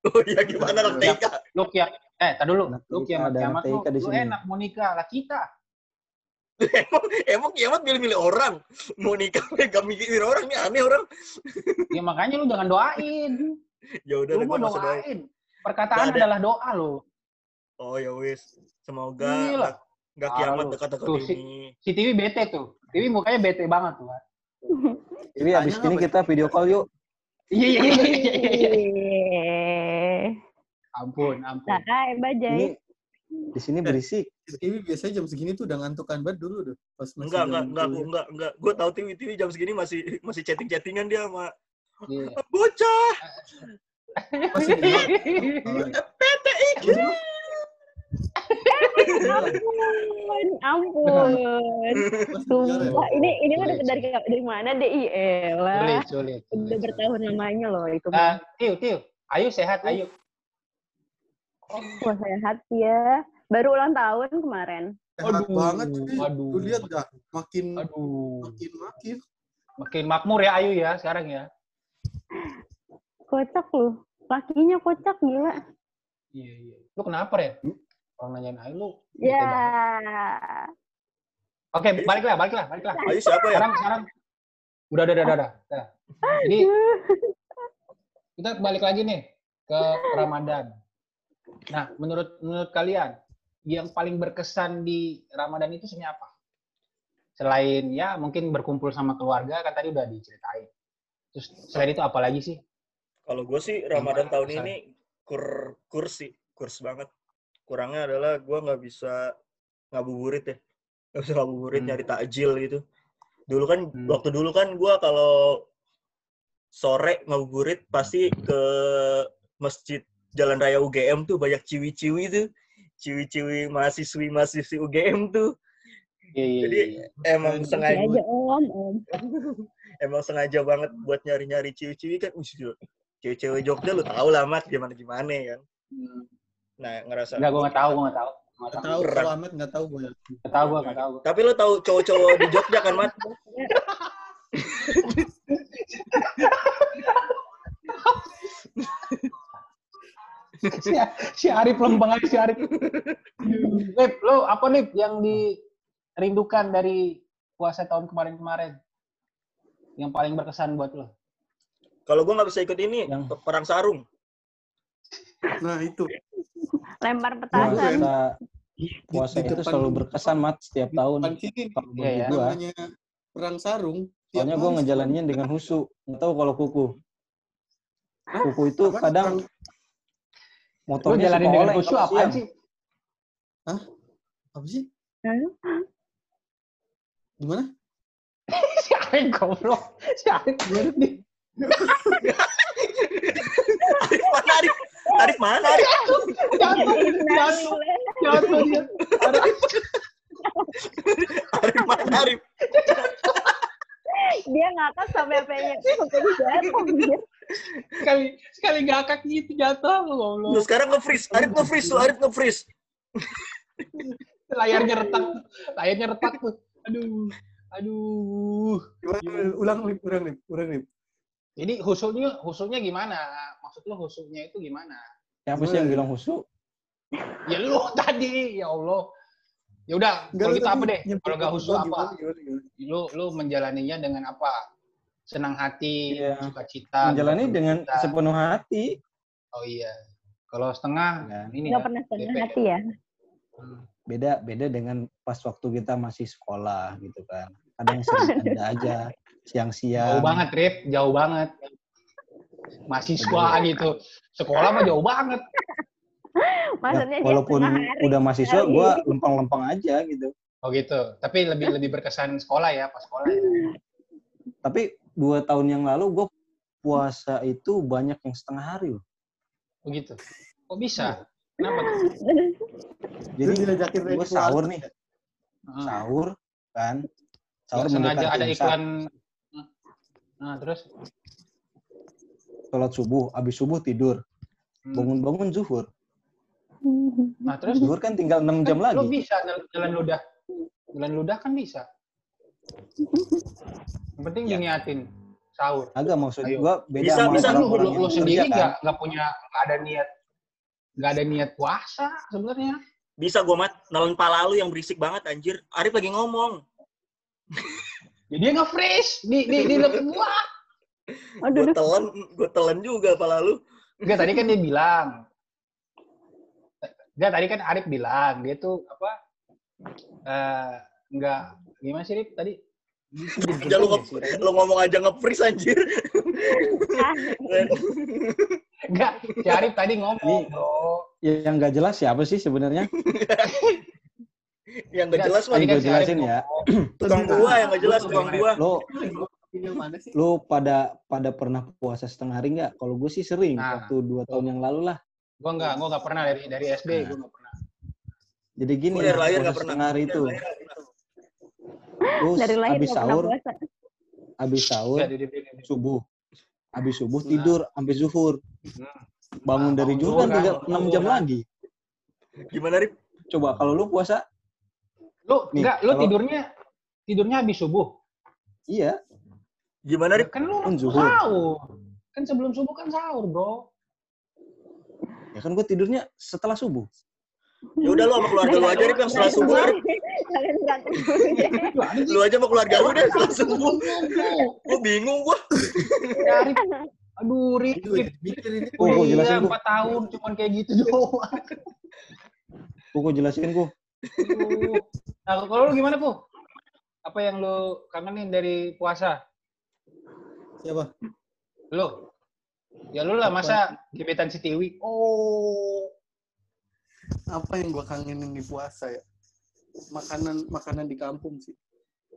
Oh iya gimana dong TK? Lu kia eh tadi dulu. Anak Lu kiamat ada kiamat anak lu, TK di lu sini. enak mau nikah lah kita. emang emang kiamat milih-milih orang. Mau nikah gak mikirin orang nih aneh orang. Ya makanya lu jangan doain. Ya udah Lu mau doain. doain. Perkataan ada. adalah doa lo. Oh ya wis. Semoga Gila. Parah kiamat dekat-dekat Tuh, si- ini. Si Tiwi bete tuh. Tiwi mukanya bete banget tuh. kan. Jadi abis ini kita video call yuk. Iya iya iya iya, iya. Eh, Ampun, ampun. Nah, hai, Ini bajai. Di sini berisik. TV biasanya jam segini tuh udah ngantukan banget dulu tuh pas masih Enggak, enggak, enggak, kuliah. enggak, enggak. Gue tahu TV TV jam segini masih masih chatting-chattingan dia sama Iya. bocah. Masih PTI. ampun, ampun. Sumpah, ini ini mah Sulit, dari dari mana deh? Sulit, sulit. Udah bertahun lamanya loh itu. Eh, Tiu, Tiu. Ayu sehat, Ayu. Wah, sehat ya. Baru ulang tahun kemarin. Sehat Aduh, banget sih. aduh. Lu lihat gak? Makin Aduh. makin makin. Makin makmur ya Ayu ya sekarang ya. Kocak lu. Lakinya kocak gila. Iya, iya. Lu kenapa, Ren? Orang nanyain Ayu lu. bete Ya. banget. Oke, baliklah, baliklah, baliklah. Ayo siapa ya? Sekarang, sekarang. Udah, udah, udah, udah. udah. Udah. Jadi, kita balik lagi nih ke Ramadan. Nah, menurut menurut kalian, yang paling berkesan di Ramadan itu sebenarnya apa? Selain ya mungkin berkumpul sama keluarga, kan tadi udah diceritain. Terus selain itu apa lagi sih? Kalau gue sih Ramadan tahun berkesan. ini kur kurs sih, kurs banget. Kurangnya adalah gue nggak bisa ngabuburit ya, nggak bisa ngabuburit Hmm. nyari takjil gitu. Dulu kan, Hmm. waktu dulu kan gue kalau sore ngabuburit pasti ke masjid Jalan Raya UGM tuh banyak ciwi-ciwi tuh, ciwi-ciwi mahasiswi mahasiswi UGM tuh. Iya, iya, Jadi iya. emang Masih sengaja aja om, om. emang sengaja banget buat nyari-nyari ciwi-ciwi kan. Cewek-cewek Jogja lu tau lah mat gimana gimana ya kan. Hmm. Nah ngerasa Enggak, gue nggak tahu, gue nggak tahu. Nggak tahu. Ahmed nggak tahu gue. Nggak tahu gue, nggak tahu. Tapi lo tahu cowok-cowok di Jogja kan, Mat? si, si Arif lempeng aja si Arif. Lip, lo apa nih yang dirindukan dari puasa tahun kemarin-kemarin? Yang paling berkesan buat lo? Kalau gue nggak bisa ikut ini, Yang- pe- perang sarung. Nah itu. Lempar Tahu, petasan. puasa Di- puasa di itu depan- selalu berkesan mat setiap tahun kalau bagi ya. gua namanya perang sarung. soalnya gua hari ngejalaninnya dengan husu nggak tahu kalau kuku kuku itu kadang Motornya jalanin suka dengan khusyuk siang. sih? apa sih? Hah? Gimana? si Arif goblok. Si Arif gimana nih? Arif mana, Arif? Arif mana, Arif? Jatuh, jatuh, jatuh dia. Arif, Arif mana, Arif? Dia ngakak sampai pengen sampai jatuh. Sekali sekali ngakak gitu jatuh lo Lu goblok. sekarang nge-freeze. Arif nge-freeze, lu Arif nge-freeze. Layarnya retak, layarnya retak tuh. Aduh, aduh. Gimana? Ulang lip, ulang lip, ulang lip. Jadi husuknya husuknya gimana? Maksud lo husuknya itu gimana? siapa sih yang bilang husu Ya lu tadi, ya Allah. Ya udah, kalau gitu apa deh? Kalau nggak husuk apa? Lu lu menjalaninya dengan apa? Senang hati, Iya. sukacita. menjalani dengan cita. sepenuh hati Oh iya. Kalau setengah Ya. ini Nggak ya. pernah setengah DP. hati ya. Hmm. beda beda dengan pas waktu kita masih sekolah gitu kan kadang sering ada aja Jauh siang-siang banget, Rip. Jauh banget. Mahasiswa gitu. Sekolah mah jauh banget. Ya, Maksudnya dia walaupun udah mahasiswa gua lempeng-lempeng aja gitu Oh gitu. Tapi lebih lebih berkesan sekolah ya, pas sekolah ya. tapi dua tahun yang lalu gue puasa itu banyak yang setengah hari loh Oh gitu. Kok bisa? Kenapa tuh? Jadi gue sahur nih Heeh. sahur kan sahur sengaja ada imsak, iklan. Nah, terus sholat subuh abis subuh tidur Hmm. bangun-bangun zuhur Nah, terus zuhur kan tinggal 6 jam kan Lo lagi bisa jalan ludah. Jalan ludah kan bisa. Yang penting Ya. diniatin sahur. agak maksud Ayo. gue beda Bisa, sama bisa. Kan lu, orang-orang lu, lu sendiri kan. nggak nggak punya nggak ada niat nggak ada niat puasa sebenarnya. Bisa gue, Mat. Nelen pala lu yang berisik banget, anjir. Arif lagi ngomong. Jadi dia nge-freeze di di di gua. Aduh, Gue telan, gue telan juga pala lu. Enggak tadi kan dia bilang. Enggak tadi kan Arif bilang dia tuh apa? Eh enggak gimana sih Rip tadi? Jangan lu, lu ngomong aja nge-freeze, anjir. Enggak, si Arif tadi ngomong, Ini- Bro. yang nggak jelas siapa sih sebenarnya yang gak Enggak, jelas, Ini kan gua si jelasin Arif ya. Tukang gua yang gak jelas, tukang gua. sih? lo pada pada pernah puasa setengah hari nggak kalau gue sih sering Nah, waktu dua tahun yang lalu lah Gua enggak, gua enggak pernah dari dari SD, Nah. gua enggak pernah. Jadi gini, Gua dari lahir puasa nggak setengah hari itu. Terus Dari lahir pernah sahur, puasa. habis sahur, subuh. Habis subuh Nah. tidur sampai zuhur. Hmm. Bangun Ah, dari zuhur kan tiga enam jam kan. lagi. Gimana, Rip? Coba kalau lu puasa, Lu Nih, enggak, lu kalau- tidurnya tidurnya habis subuh. iya, Gimana, Rip? Kan lu Kan zuhur. sahur. Kan sebelum subuh kan sahur, Bro. ya kan gue tidurnya setelah subuh. Ya udah lu sama keluarga lu aja, Rip, yang setelah subuh, Lu aja sama keluarga lu deh setelah subuh. Gua bingung gua. Dari Aduh, Rik. Mikir ini Oh, gua gua. 4 tahun cuman kayak gitu doang. Gue gue jelasin gue. Aduh. Nah, kalau lu gimana, Bu? Apa yang lu kangenin dari puasa? siapa? Lu? Ya lu lah, masa gebetan si Tiwi? Oh. Apa yang gua kangenin di puasa ya? Makanan makanan di kampung sih.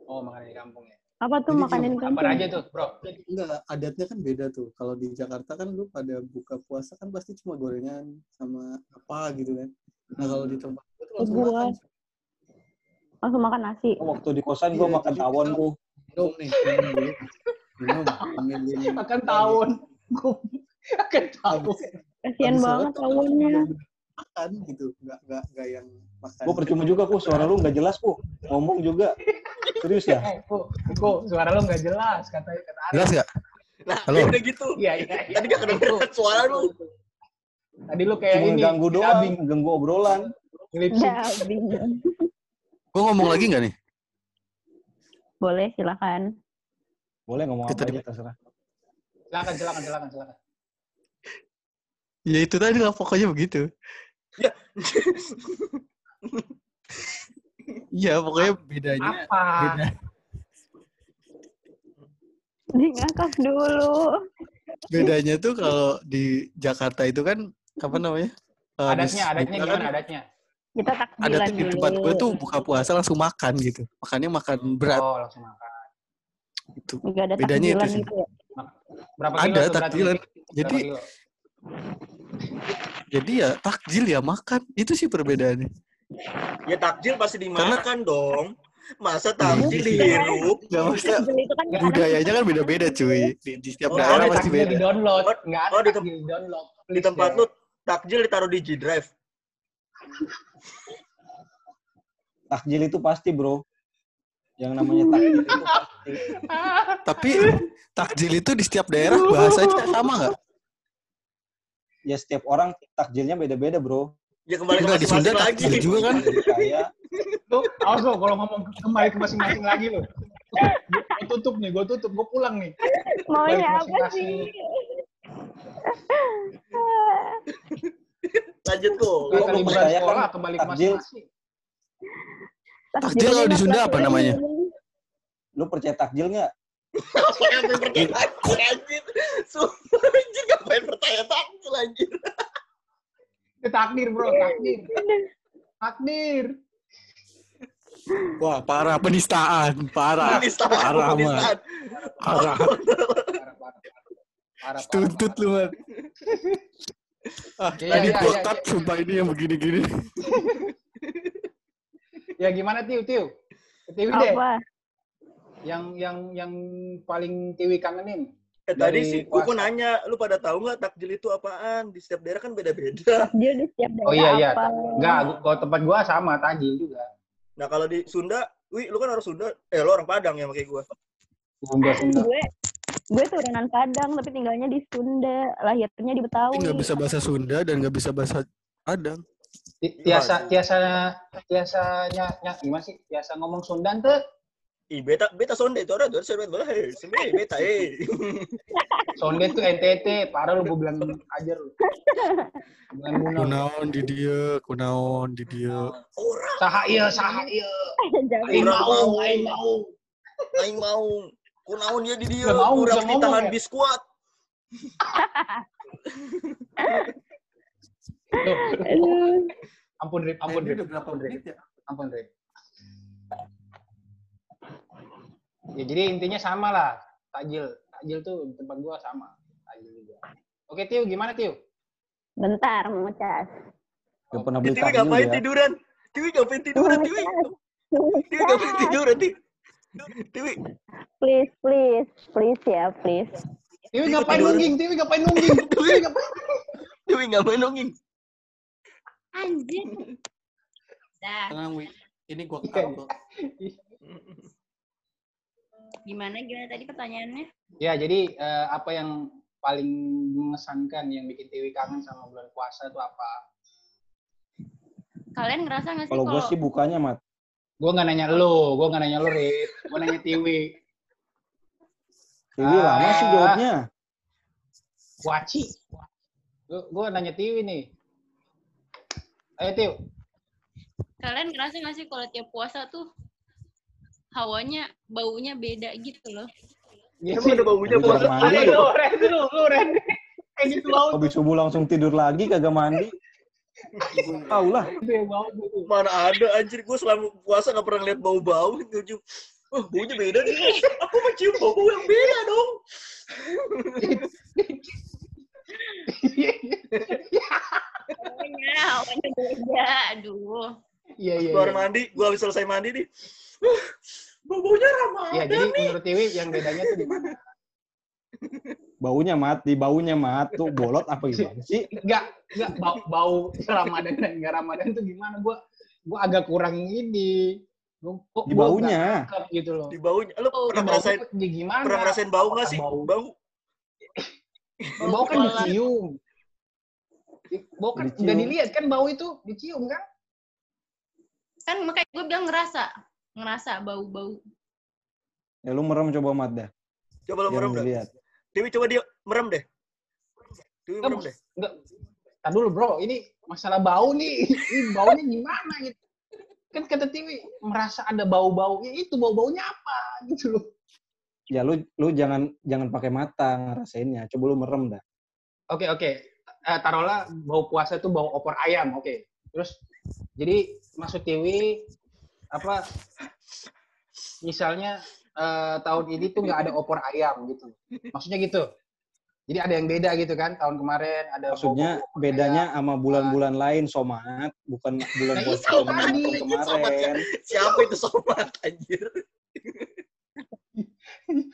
Oh, makan di kampung ya. Apa tuh Jadi makanan gini, kampung? Apa aja tuh, Bro? Enggak, adatnya kan beda tuh. Kalau di Jakarta kan lu pada buka puasa kan pasti cuma gorengan sama apa gitu kan. Nah kalau di tempat gue tuh langsung Buat. makan. Langsung makan nasi. Waktu di kosan gue Iya, makan tawon gue. Minum nih, minum dulu. Minum. Makan tawon. Gua makan tawon. Kasian banget tawonnya. Makan gitu, nggak nggak nggak yang makan. Gue percuma juga ku, suara lu nggak jelas ku. Ngomong juga. Serius ya? Eh, Bu, Bu, suara lu nggak jelas kata kata Ari. Jelas nggak? Nah, Halo? udah gitu. Iya, iya, iya. Tadi gak kedengeran suara lu. Tadi lu kayak Cuma ini. ganggu doang, ganggu obrolan. Ya, bingung. Gue ngomong lagi nggak nih? Boleh, silakan. Boleh ngomong apa Kita di- aja terserah. Silakan, silakan, silakan, silakan. Ya itu tadi lah pokoknya begitu. Ya. Iya pokoknya bedanya Apa? beda. Di ngakak dulu. Bedanya tuh kalau di Jakarta itu kan apa namanya? Habis Adatnya, adatnya buka gimana kan, adatnya? Kita Ada takbilan tuh di dulu. tempat gue tuh buka puasa langsung makan gitu. Makannya makan berat Oh, langsung makan. gitu. Nggak ada Bedanya itu sih. gitu ya. Berapa Ada kilo berat takbilan. Jadi kilo? Jadi ya takjil ya makan. Itu sih perbedaannya. Ya takjil pasti dimakan dong. Masa takjil Iya. dihirup? Gak maksudnya Takjil itu kan budayanya kan beda-beda cuy. Di, di setiap Oh, daerah ada pasti beda. di download. Oh, Nggak ada oh, di tem- di download. Di tempat lu takjil ditaruh di G Drive. Takjil itu pasti bro. Yang namanya takjil itu pasti. Tapi takjil itu di setiap daerah bahasanya sama nggak? Ya setiap orang takjilnya beda-beda bro. Ya kembali ke masing-masing lagi. juga kan? Lu, awas lo kalau ngomong kembali ke masing-masing lagi lo. Gue tutup nih, gue tutup, gue pulang nih. Maunya Balik apa sih? Lanjut percaya kan sekolah, kembali ke takjil. masing-masing. Takjil kalau di Sunda apa namanya? lu percaya takjil nggak? Ngapain takjil anjir? Sumpah anjir ngapain takjil anjir? Itu takdir bro, takdir. Takdir. Wah parah penistaan, parah, Penistaan, parah penistaan. parah. Tuntut lu man. Ah, Iya, tadi iya, iya, cut sumpah ini yang begini-gini. Ya gimana Tiu, Tiu? Tiwi deh, Apa? Yang yang yang paling Tiwi kangenin. Eh tadi sih gua puasa. nanya, lu pada tahu nggak takjil itu apaan? Di setiap daerah kan beda-beda. Dia di setiap daerah Oh iya iya, apa? enggak, kalau tempat gua sama tajil juga. Nah kalau di Sunda, wih lu kan orang Sunda, eh lu orang Padang ya kayak gua. Sunda Sunda. Gue gue turunan Padang tapi tinggalnya di Sunda, lahirnya di Betawi. Nggak bisa bahasa Sunda dan nggak bisa bahasa Padang. Ti- Tiasa tiasa tiasanya nya, gimana sih? Tiasa ngomong Sundan tuh Ih beta beta sonde itu orang tuh sebet bola hei sembe beta eh. Sonde tuh NTT, parah lu gue bilang aja lu. Kunaon di dia, kunaon di dia. Orang Saha ieu, saha. Jangan Aing mau, aing mau. aing mau kunaon dia di dia, kurang ditahan ya? biskuat. Ampun Rip, ampun Rip, ampun Rip, ya? ampun Rip. Ya jadi intinya sama lah, takjil. Takjil tuh di tempat gua sama. Takjil juga. Oke Tiu, gimana Tiu? Bentar, mau cas. Gak pernah Di beli takjil ngapain ya? tiduran? Tiwi ngapain tiduran, Tiwi? Tiwi ngapain tiduran? Tiwi, Please, please, please ya, please. Tiwi ngapain tiduran. nungging? Tiwi ngapain nungging? Tiwi ngapain? Tiwi ngapain nonging? Anjir. Dah, Tenang, Wi. Ini gua kok. gimana gimana tadi pertanyaannya? Ya, jadi eh, apa yang paling mengesankan yang bikin Tiwi kangen sama bulan puasa itu apa? Kalian ngerasa nggak sih Kalau gue sih bukanya, Mat. Gue nggak nanya lu, gue nggak nanya lu, Rit. Gue nanya Tiwi. Tiwi lama sih Ah. jawabnya. Waci. Gue nanya Tiwi nih. Ayo, Tiw. kalian ngerasa nggak sih kalau tiap puasa tuh hawanya baunya beda gitu loh? Emang ada baunya mandi. Ada lu, Ren. Lu, lu, Ren. Kayak gitu bau. Habis subuh langsung tidur lagi, kagak mandi. Tahu lah. Mana ada anjir gue selama puasa gak pernah lihat bau-bau gitu. Oh, baunya beda nih. Aku mencium bau yang beda dong. Hawanya, hawanya beda. Aduh. Iya, iya. Baru iya. mandi, gue habis selesai mandi nih. "Uh, Bau-baunya Ramadan Iya, jadi nih. menurut Tiwi yang bedanya tuh di mana? Baunya mat, di baunya mat. Tuh bolot apa gimana sih? Enggak, enggak bau, bau Ramadan dan enggak Ramadan tuh gimana? Gua gua agak kurang ini. Gua, kok Di gua baunya. nangkep gitu loh. Di baunya. Lo Oh, pernah ngerasain gimana? pernah ngerasain bau nggak sih? Bau. Bau. Bau kan dicium. Bau kan Dicium. udah dilihat kan bau itu dicium kan? Kan makanya gue bilang ngerasa. Ngerasa bau-bau. Ya lu merem coba mat dah. Coba Biar merem dah. Dewi coba dia merem deh. Dewi merem deh. enggak. Tar dulu bro, ini masalah bau nih. Ini baunya gimana gitu. Kan kata Tiwi merasa ada bau-bau. Ya itu bau-baunya apa gitu loh. Ya lu lu jangan jangan pakai mata ngerasainnya. Coba lu merem dah. Oke oke. Eh, taruhlah bau puasa itu bau opor ayam. Oke. Terus jadi maksud Tiwi apa? Misalnya eh, tahun ini tuh nggak ada opor ayam gitu. Maksudnya gitu. Jadi ada yang beda gitu kan tahun kemarin ada Maksudnya bau bedanya sama bulan-bulan lain somat, bukan bulan Nah, puasa itu Ramadan tadi. tahun kemarin. Siapa itu sobat anjir? ayam.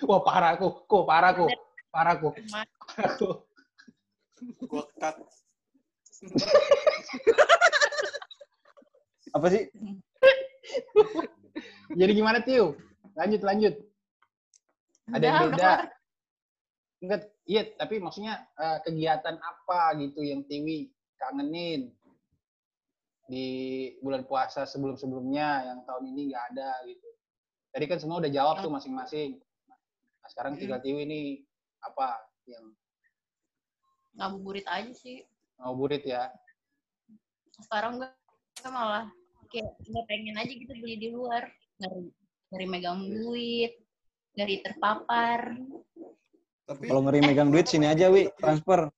Wah parah aku, kok parah aku, parah aku, Cuma- parah aku. Gua cut. Apa sih? Jadi gimana Tiu? Lanjut lanjut. Ada yang beda. Enggak, iya, tapi maksudnya eh, kegiatan apa gitu yang Tiwi kangenin di bulan puasa sebelum-sebelumnya yang tahun ini nggak ada gitu. Tadi kan semua udah jawab tuh masing-masing. Nah, sekarang tinggal Tiwi ini apa yang Ngabuburit aja sih. ngabuburit ya. Sekarang gue malah kayak nggak pengen aja gitu beli di luar. Ngeri, ngeri megang duit. Ngeri terpapar. Tapi Kalau ngeri megang duit sini aja, Wi, transfer.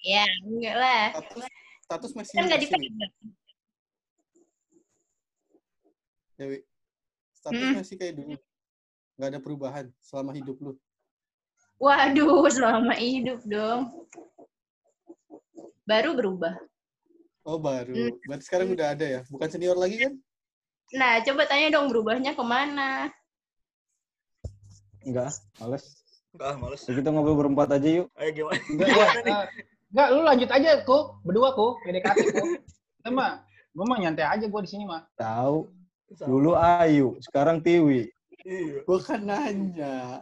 Ya, enggak lah. status status masih Kan nggak dipegang. Dewi. Status Hmm. masih kayak dulu. Nggak ada perubahan selama hidup lu. Waduh, selama hidup dong. Baru berubah. Oh baru. Hmm. Berarti sekarang udah ada ya? Bukan senior lagi kan? Nah, coba tanya dong berubahnya ke mana? Enggak, males. Ah, males. Ya, kita ngobrol berempat aja yuk. Ayo gimana? Enggak, ya, eh, enggak, lu lanjut aja, kok. Berdua, kok. PDKT, kok. Kita mah, gue mah nyantai aja gue di sini mah. Tahu. Dulu Ayu, sekarang Tiwi. Iya. Gua kan nanya.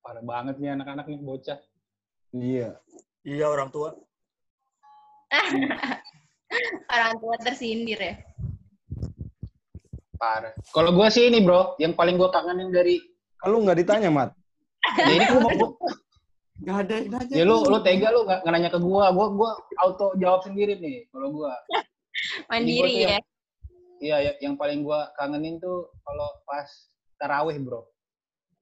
Parah banget nih anak-anak nih, bocah. Iya. Iya orang tua. Orang tua tersindir ya. Parah. Kalau gue sih ini, bro. Yang paling gue kangenin dari... Kalau nggak ditanya, Mat. Ya ini gue mau... Nggak ada yang nanya. Ya lu, lu tega lu nggak nggak nanya ke gue. Gue gua auto jawab sendiri nih, kalau gue. Mandiri tuh ya. yang- Iya, ya- yang paling gue kangenin tuh kalau pas taraweh, bro.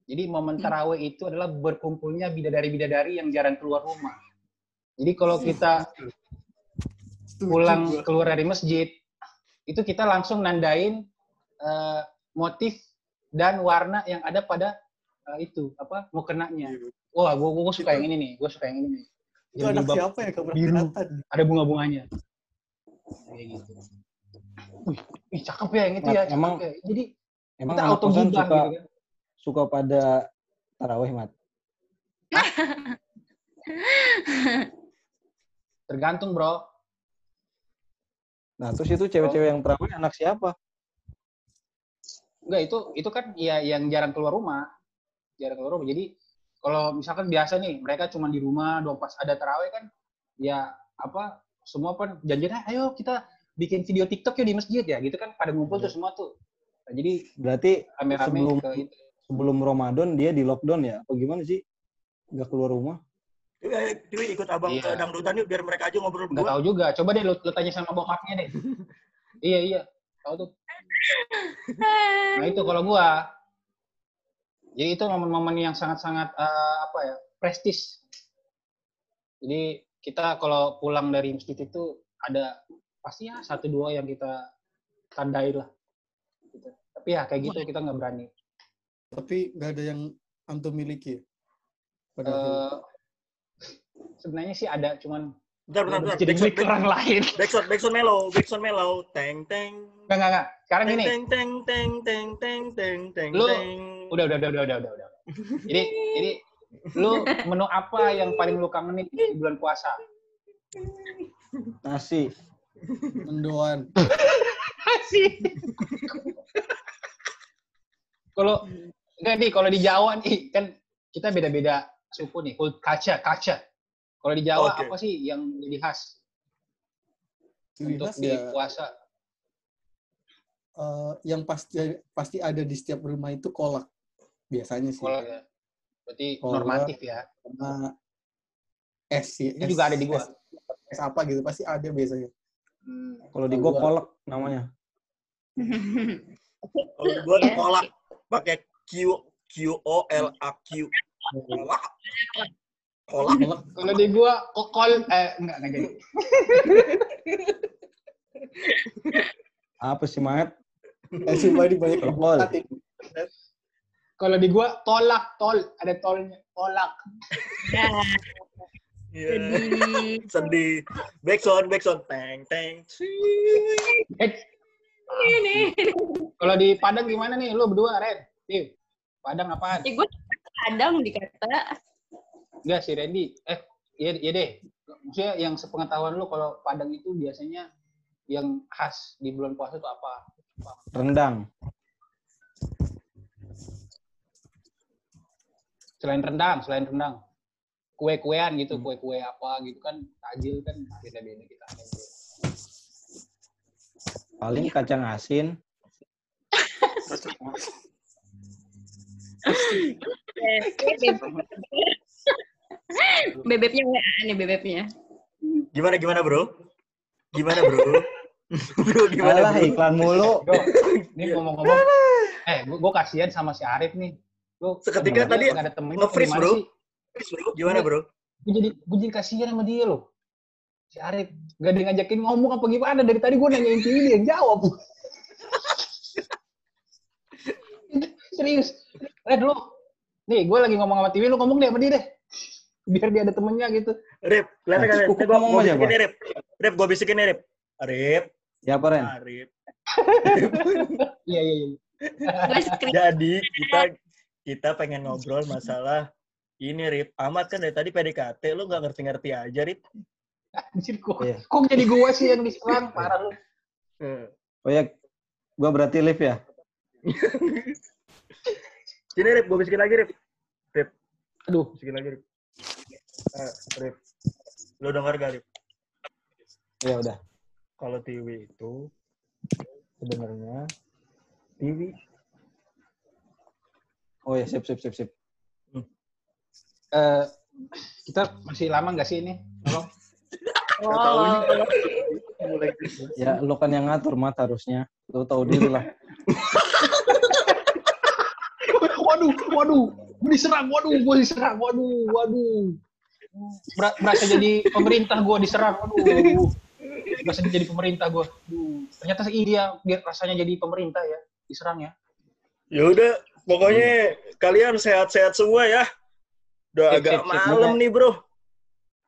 Jadi momen taraweh itu adalah berkumpulnya bidadari-bidadari yang jarang keluar rumah. Jadi kalau kita Setuju pulang gua. keluar dari masjid, itu kita langsung nandain eh, motif dan warna yang ada pada eh, itu apa mukenanya. Wah, gue gue suka yang ini nih, gue suka yang ini nih. Itu anak siapa ya kamu biru. ada bunga-bunganya. kayak gitu. Wih, wih cakep ya yang itu ya. Emang- ya. Jadi Emang kita auto suka gitu kan. suka pada taraweh mat. Tergantung bro. Nah terus itu cewek-cewek yang taraweh anak siapa? Enggak itu itu kan ya yang jarang keluar rumah. Jarang keluar rumah. Jadi kalau misalkan biasa nih mereka cuma di rumah doang pas ada taraweh kan ya apa semua kan janjinya ayo kita bikin video TikTok yuk di masjid ya gitu kan pada ngumpul tuh semua tuh. Nah, jadi Berarti sebelum ke itu. sebelum Ramadan dia di lockdown ya? Apa gimana sih? Nggak keluar rumah? Yuk, ikut abang Iya. ke dangdutan yuk biar mereka aja ngobrol Nggak berdua. tahu juga. Coba deh lu, lu tanya sama bokapnya deh. iya iya. Tahu tuh. Nah itu kalau gua. Jadi itu momen-momen yang sangat-sangat eh, apa ya prestis. Jadi kita kalau pulang dari masjid itu ada pasti ya satu dua yang kita tandai lah. Gitu. Tapi ya kayak gitu kita nggak berani. Tapi nggak ada yang antum miliki. ya? Pada akhirnya. Sebenarnya sih ada, cuman Bentar, bentar, bentar. jadi Backsound, milik orang lain. backsound, backsound mellow, backsound mellow. Teng, teng. Enggak enggak enggak. Sekarang Teng, gini. teng, teng, teng, teng, teng, teng, teng, Lu- teng. Udah udah udah udah udah udah. Jadi jadi lu menu apa yang paling lu kangenin di bulan puasa? Nasi. mendoan. Asik. kalau enggak nih, kalau di Jawa nih kan kita beda-beda suku nih, kaca, kaca. Kalau di Jawa Oke. apa sih yang jadi khas Ciri untuk khas di ya puasa? eh, yang pasti pasti ada di setiap rumah itu kolak. Biasanya sih. Kalau ya, berarti Kolak. normatif ya. Sama es sih. Ini juga ada di gua. Es, es apa gitu pasti ada biasanya. Hmm. Kalau di gua kolak namanya. Kalau gua Iya. kolak pakai Q Q O L A Q. Kolak. Kolak. Kolak Kalau di gua kokol eh enggak enggak jadi. Apa sih Mat? eh sumpah ini banyak yang Kol. hati. Kalau di gua tolak, tol, ada tolnya, tolak. Ya, Iya. sedih. Sedih. Backsound, backsound. Teng, teng. Eh, Ini. kalau di Padang gimana nih? Lu berdua, Ren? Nih, Padang apaan? Ya, gue kadang dikata Enggak si Randy. Eh, iya, iya deh. Maksudnya yang sepengetahuan lu kalau Padang itu biasanya yang khas di bulan puasa itu apa? Rendang. Selain rendang, selain rendang. Kue-kuean gitu, Hmm. kue-kue apa gitu kan. Takjil kan beda-beda kita. Paling kacang asin. bebeknya WA nih bebeknya. Gimana, gimana, bro? Gimana, bro? bro, gimana, Alah bro? iklan mulu. Bro, ini ngomong-ngomong, eh, gua, gua kasihan sama si Arif nih. Lu Seketika tadi nggak ada temennya, nge-freeze, gimana bro. sih? Bro, Gimana, bro? Gue jadi, gue jadi kasihan sama dia loh. Si Arif, gak ada ngajakin ngomong apa gimana. Dari tadi gue nanyain Tiwi, dia yang jawab. Serius. Eh dulu, nih gue lagi ngomong sama Tiwi, lu ngomong deh sama dia deh. Biar dia ada temennya gitu. Rip, kan? Nah, cukup Gua, ngomong aja, bisikin Pak. Rip. Rip, gua bisikin nih, Rip. Rip, Ya apa Ren? ah, Rip. Iya, iya, iya. Gue Jadi kita kita pengen ngobrol masalah ini Rip. Amat kan dari tadi PDKT lu nggak ngerti-ngerti aja Rip. Anjir, kok, Iya. kok jadi gue sih yang diserang? Parah lu. Oh ya, gua berarti live ya. Sini Rip, gua bisikin lagi Rip. Rip, Aduh, bisikin lagi Rip. Eh, Rip. Lu denger gak Rip? Ya udah. Kalau Tiwi itu sebenarnya Tiwi Oh ya, sip sip sip sip. eh, kita masih lama nggak sih ini? Tolong. oh, mulai Ya lu kan yang ngatur mat harusnya. Lu tahu diri lah. waduh, waduh, gue diserang, waduh, gue diserang, waduh, waduh. Ber- berasa jadi pemerintah gue diserang, waduh. Berasa jadi pemerintah gue. Ternyata sih dia, dia rasanya jadi pemerintah ya, diserang ya. Ya udah, pokoknya kalian sehat-sehat semua ya. Udah Sip, agak sip, sip. malam nih, Bro.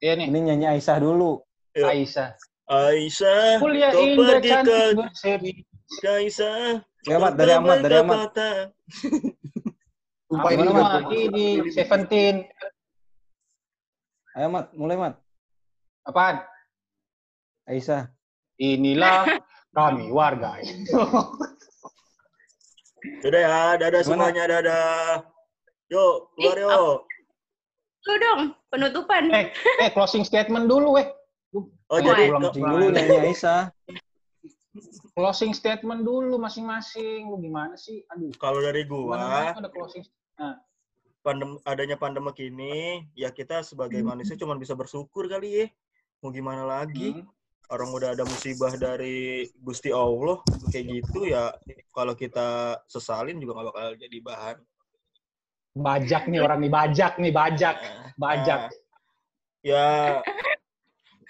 Iya nih, Ini nyanyi Aisyah dulu. Yuk. Aisyah. Aisyah, Kuliah indah cantik berseri. Aisyah. Ya, Mat, dari Ahmad, dari Ahmad. Sumpah ini? Ini Seventeen. Ayo, Mat. Mulai, Mat. Apaan? Aisyah. Inilah kami warga. Dadah ya, dadah Gimana? semuanya, dadah. Yuk, keluar Ih, yuk. Lu dong, penutupan. eh, eh closing statement dulu, weh. Oh, Eh, jadi Cing dulu nyanyi Aisyah. Closing statement dulu masing-masing. Lu gimana sih? Aduh. kalau dari gua, ada closing pandem, adanya pandemik ini, ya kita sebagai manusia cuma bisa bersyukur kali ya. Mau gimana lagi? Hmm. Orang udah ada musibah dari Gusti Allah, kayak gitu ya. Kalau kita sesalin juga nggak bakal jadi bahan. Bajak nih orang nih, bajak nih, bajak. Bajak. nah, ya,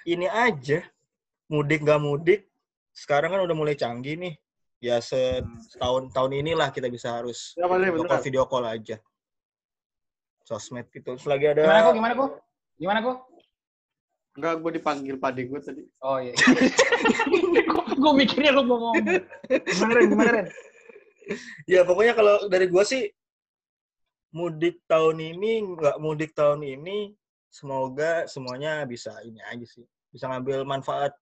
ini aja. Mudik nggak mudik, sekarang kan udah mulai canggih nih. Ya se- setahun tahun inilah kita bisa harus Ya, video call, video call aja. Sosmed gitu. Selagi ada Gimana kok? Gimana kok? Gimana kok? Enggak, gue dipanggil pade gue tadi. Oh iya. gue mikirnya lu mau ngomong. Gimana Ren? Gimana Ren? Ya pokoknya kalau dari gua sih mudik tahun ini nggak mudik tahun ini semoga semuanya bisa ini aja sih bisa ngambil manfaat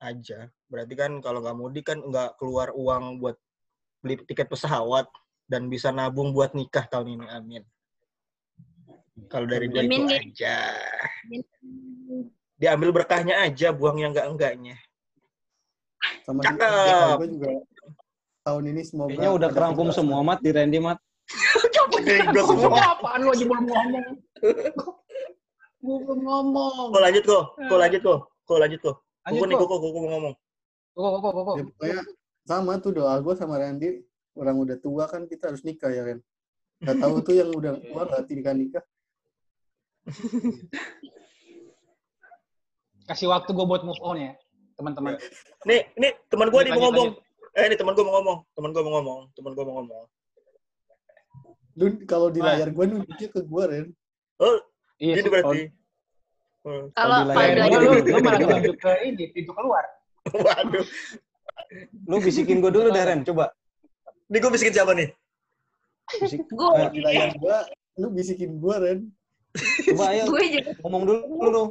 aja. Berarti kan kalau nggak mudik kan nggak keluar uang buat beli tiket pesawat dan bisa nabung buat nikah tahun ini. Amin. Kalau dari gua itu aja. Diambil berkahnya aja, buang yang enggak enggaknya. sama Cakep. juga, gue juga tahun ini semoga Kayaknya udah kerangkum semua, Mat, di Randy, Mat. Gua semua. Apaan lu aja belum ngomong? Gue belum ngomong. Kok lanjut kok? Kok lanjut kok? Kok lanjut kok? Lanjut Kok nih kok. kok kok mau ngomong. Kok kok kok kok. Ya, pokoknya sama tuh doa gue sama Randy orang udah tua kan kita harus nikah ya kan Gak tahu tuh yang udah tua gak nikah nikah Kasih waktu gue buat move on ya, teman-teman. Nih, nih teman gua nih mau ngomong. lanjut. Eh, ini teman gua mau ngomong. Teman gua mau ngomong. Teman gua mau ngomong. Dun kalau di layar gue nunjuknya ke gue Ren Oh, Iya. gitu berarti. Hmm. Kalau di layar gua lu, lu malah tunjuk ke ini, pintu keluar. Waduh. Lu bisikin gue dulu, Deren. Coba. Ini gua bisikin siapa nih? Bisik. gue di layar gue lu bisikin gue Ren coba ayo gue juga ngomong dulu lu.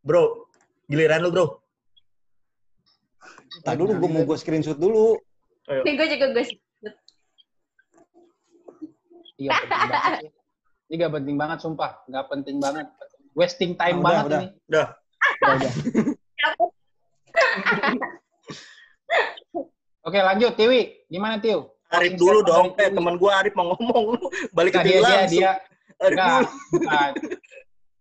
Bro, giliran lu, Bro. Tak dulu gue mau gue screenshot dulu. Ayo. nih gue juga gue Iya, banget. sih. Ini gak penting banget, sumpah. Gak penting banget. Wasting time Ah, udah, banget udah. ini. Udah. Udah, udah. Oke, lanjut. Tiwi, gimana Tiu? Arif dulu dong. Eh, teman gua Arif mau ngomong lu. Balik ke Nggak, dia dia, dia, langsung. dia, Arif Enggak, bukan.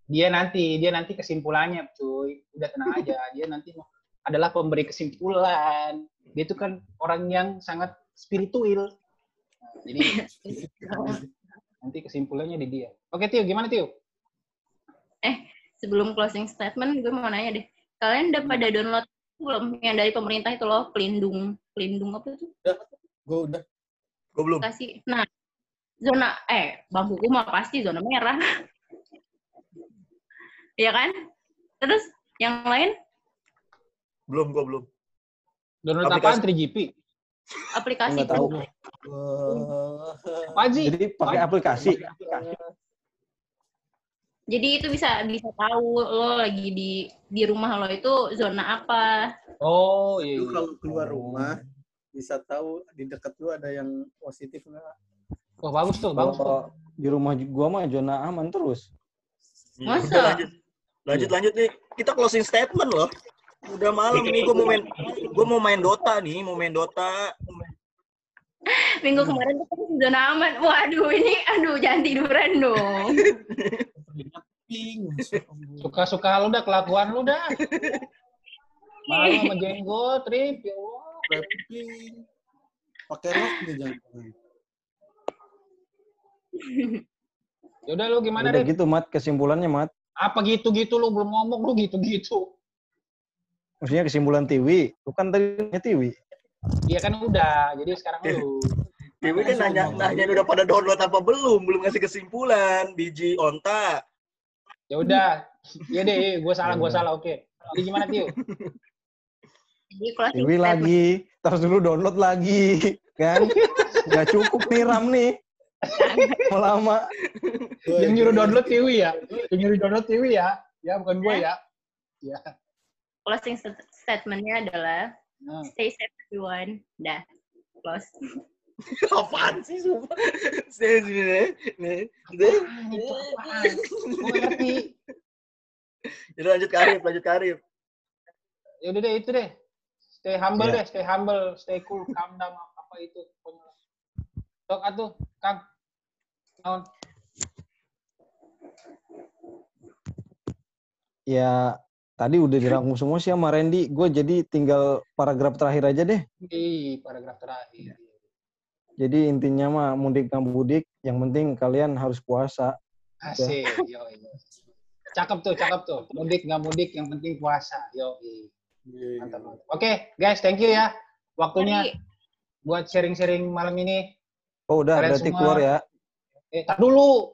Dia nanti, dia nanti kesimpulannya, cuy. Udah tenang aja. Dia nanti mau- adalah pemberi kesimpulan. Dia itu kan orang yang sangat spiritual. Nah, Jadi nanti kesimpulannya di dia. Oke, Tio, gimana Tio? sebelum closing statement gue mau nanya deh kalian udah pada download belum yang dari pemerintah itu loh pelindung pelindung apa tuh gue udah Gua belum. kasih nah zona eh bangkuku mah pasti zona merah Iya kan terus yang lain Belum, gua belum. Download Aplikasi. apaan 3GP? aplikasi Nggak tahu. Apa sih? Jadi pakai aplikasi. jadi itu bisa bisa tahu lo lagi di di rumah lo itu zona apa Oh, iya. iya. kalau keluar rumah bisa tahu di dekat lu ada yang positif nggak Wah, bagus tuh, bagus tuh. Kalau di rumah gua mah zona aman terus. Iya, Masa? udah, lanjut. Lanjut, lanjut nih. Kita closing statement loh. Udah malam nih, gua mau main gua mau main Dota nih, mau main Dota. minggu kemarin tuh kan zona aman waduh ini aduh jangan tiduran dong ping Suka-suka lu dah, kelakuan lu dah. Malu sama jenggot, trip, ya Allah. pakai rok nih jangan Ya udah lu gimana Udah deh? gitu, Mat. Kesimpulannya, Mat. Apa gitu-gitu lu belum ngomong lu gitu-gitu. Maksudnya kesimpulan Tiwi. Lu kan tadi nanya Tiwi. Iya kan udah, jadi sekarang lu. Dewi kan nanya, nanya udah pada download apa belum, belum ngasih kesimpulan. Biji onta. Ya udah. Iya deh, gue salah, gue salah, oke. Jadi gimana Tio? Jadi closing Tiwi statement. lagi, terus dulu download lagi, kan? Gak cukup nih RAM nih. Lama. Yang nyuruh download Tiwi ya. Yang nyuruh download Tiwi ya. Ya, bukan gue ya. Ya. Closing st- statementnya adalah Nah. stay safe everyone. Dah. Close. Apaan sih sumpah? Saya sebenarnya. Nih, Apaan itu apaan? Gue ngerti. Jadi lanjut karib, lanjut karib. Ya udah deh itu deh. Stay humble Ya. deh, stay humble, stay cool, calm down apa itu pokoknya. Tok atuh, Kang. Naon? Ya, tadi udah dirangkum semua sih sama Randy. Gue jadi tinggal paragraf terakhir aja deh. Di paragraf terakhir. Jadi intinya mah mudik nggak mudik, yang penting kalian harus puasa. Asik, yo. Cakep tuh, cakep tuh. Mudik nggak mudik, yang penting puasa. Yo, Iya, mantap. mantap. Oke, guys, thank you ya. Waktunya buat sharing-sharing malam ini. Oh udah, Kalian berarti semua- keluar ya. Eh, tar dulu.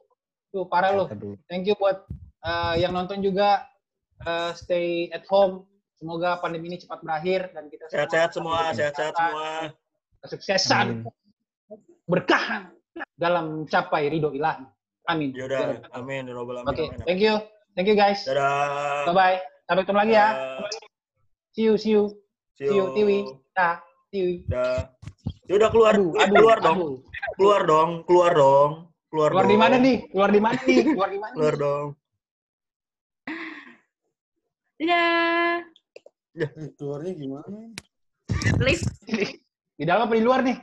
Tuh, parah lu. Aduh. Thank you buat eh, yang nonton juga. Eh, stay at home. Semoga pandemi ini cepat berakhir dan kita Sehat-sehat semua, sehat-sehat semua. Kesuksesan, Amin. berkah dalam mencapai ridho ilahi. Amin. Yaudah, amin. ya Robbal alamin. Oke, amin. thank you. Thank you guys. Dadah. Bye bye. Sampai ketemu lagi ya. Dadah. See you, see you. See See you, Tiwi. Dah, Tiwi. Dah. Ya udah keluar, Aduh, Eh, aduh, keluar dong, aduh. keluar dong, keluar dong, keluar, Keluar dong. di mana nih? Keluar di mana nih? Keluar di mana? Keluar dong. Dadah. Eh, keluarnya gimana? Live. Di dalam apa di luar nih?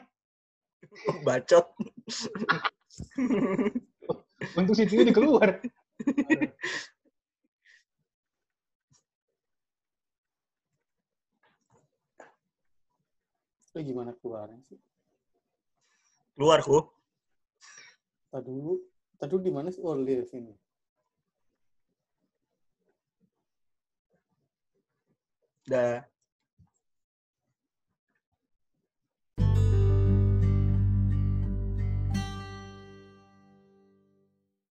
Bacot. Untuk si Tiwi Itu gimana keluarnya sih? Keluar, ku. Tadi dulu, tadi dulu di mana sih? Oh, live ini. Dah.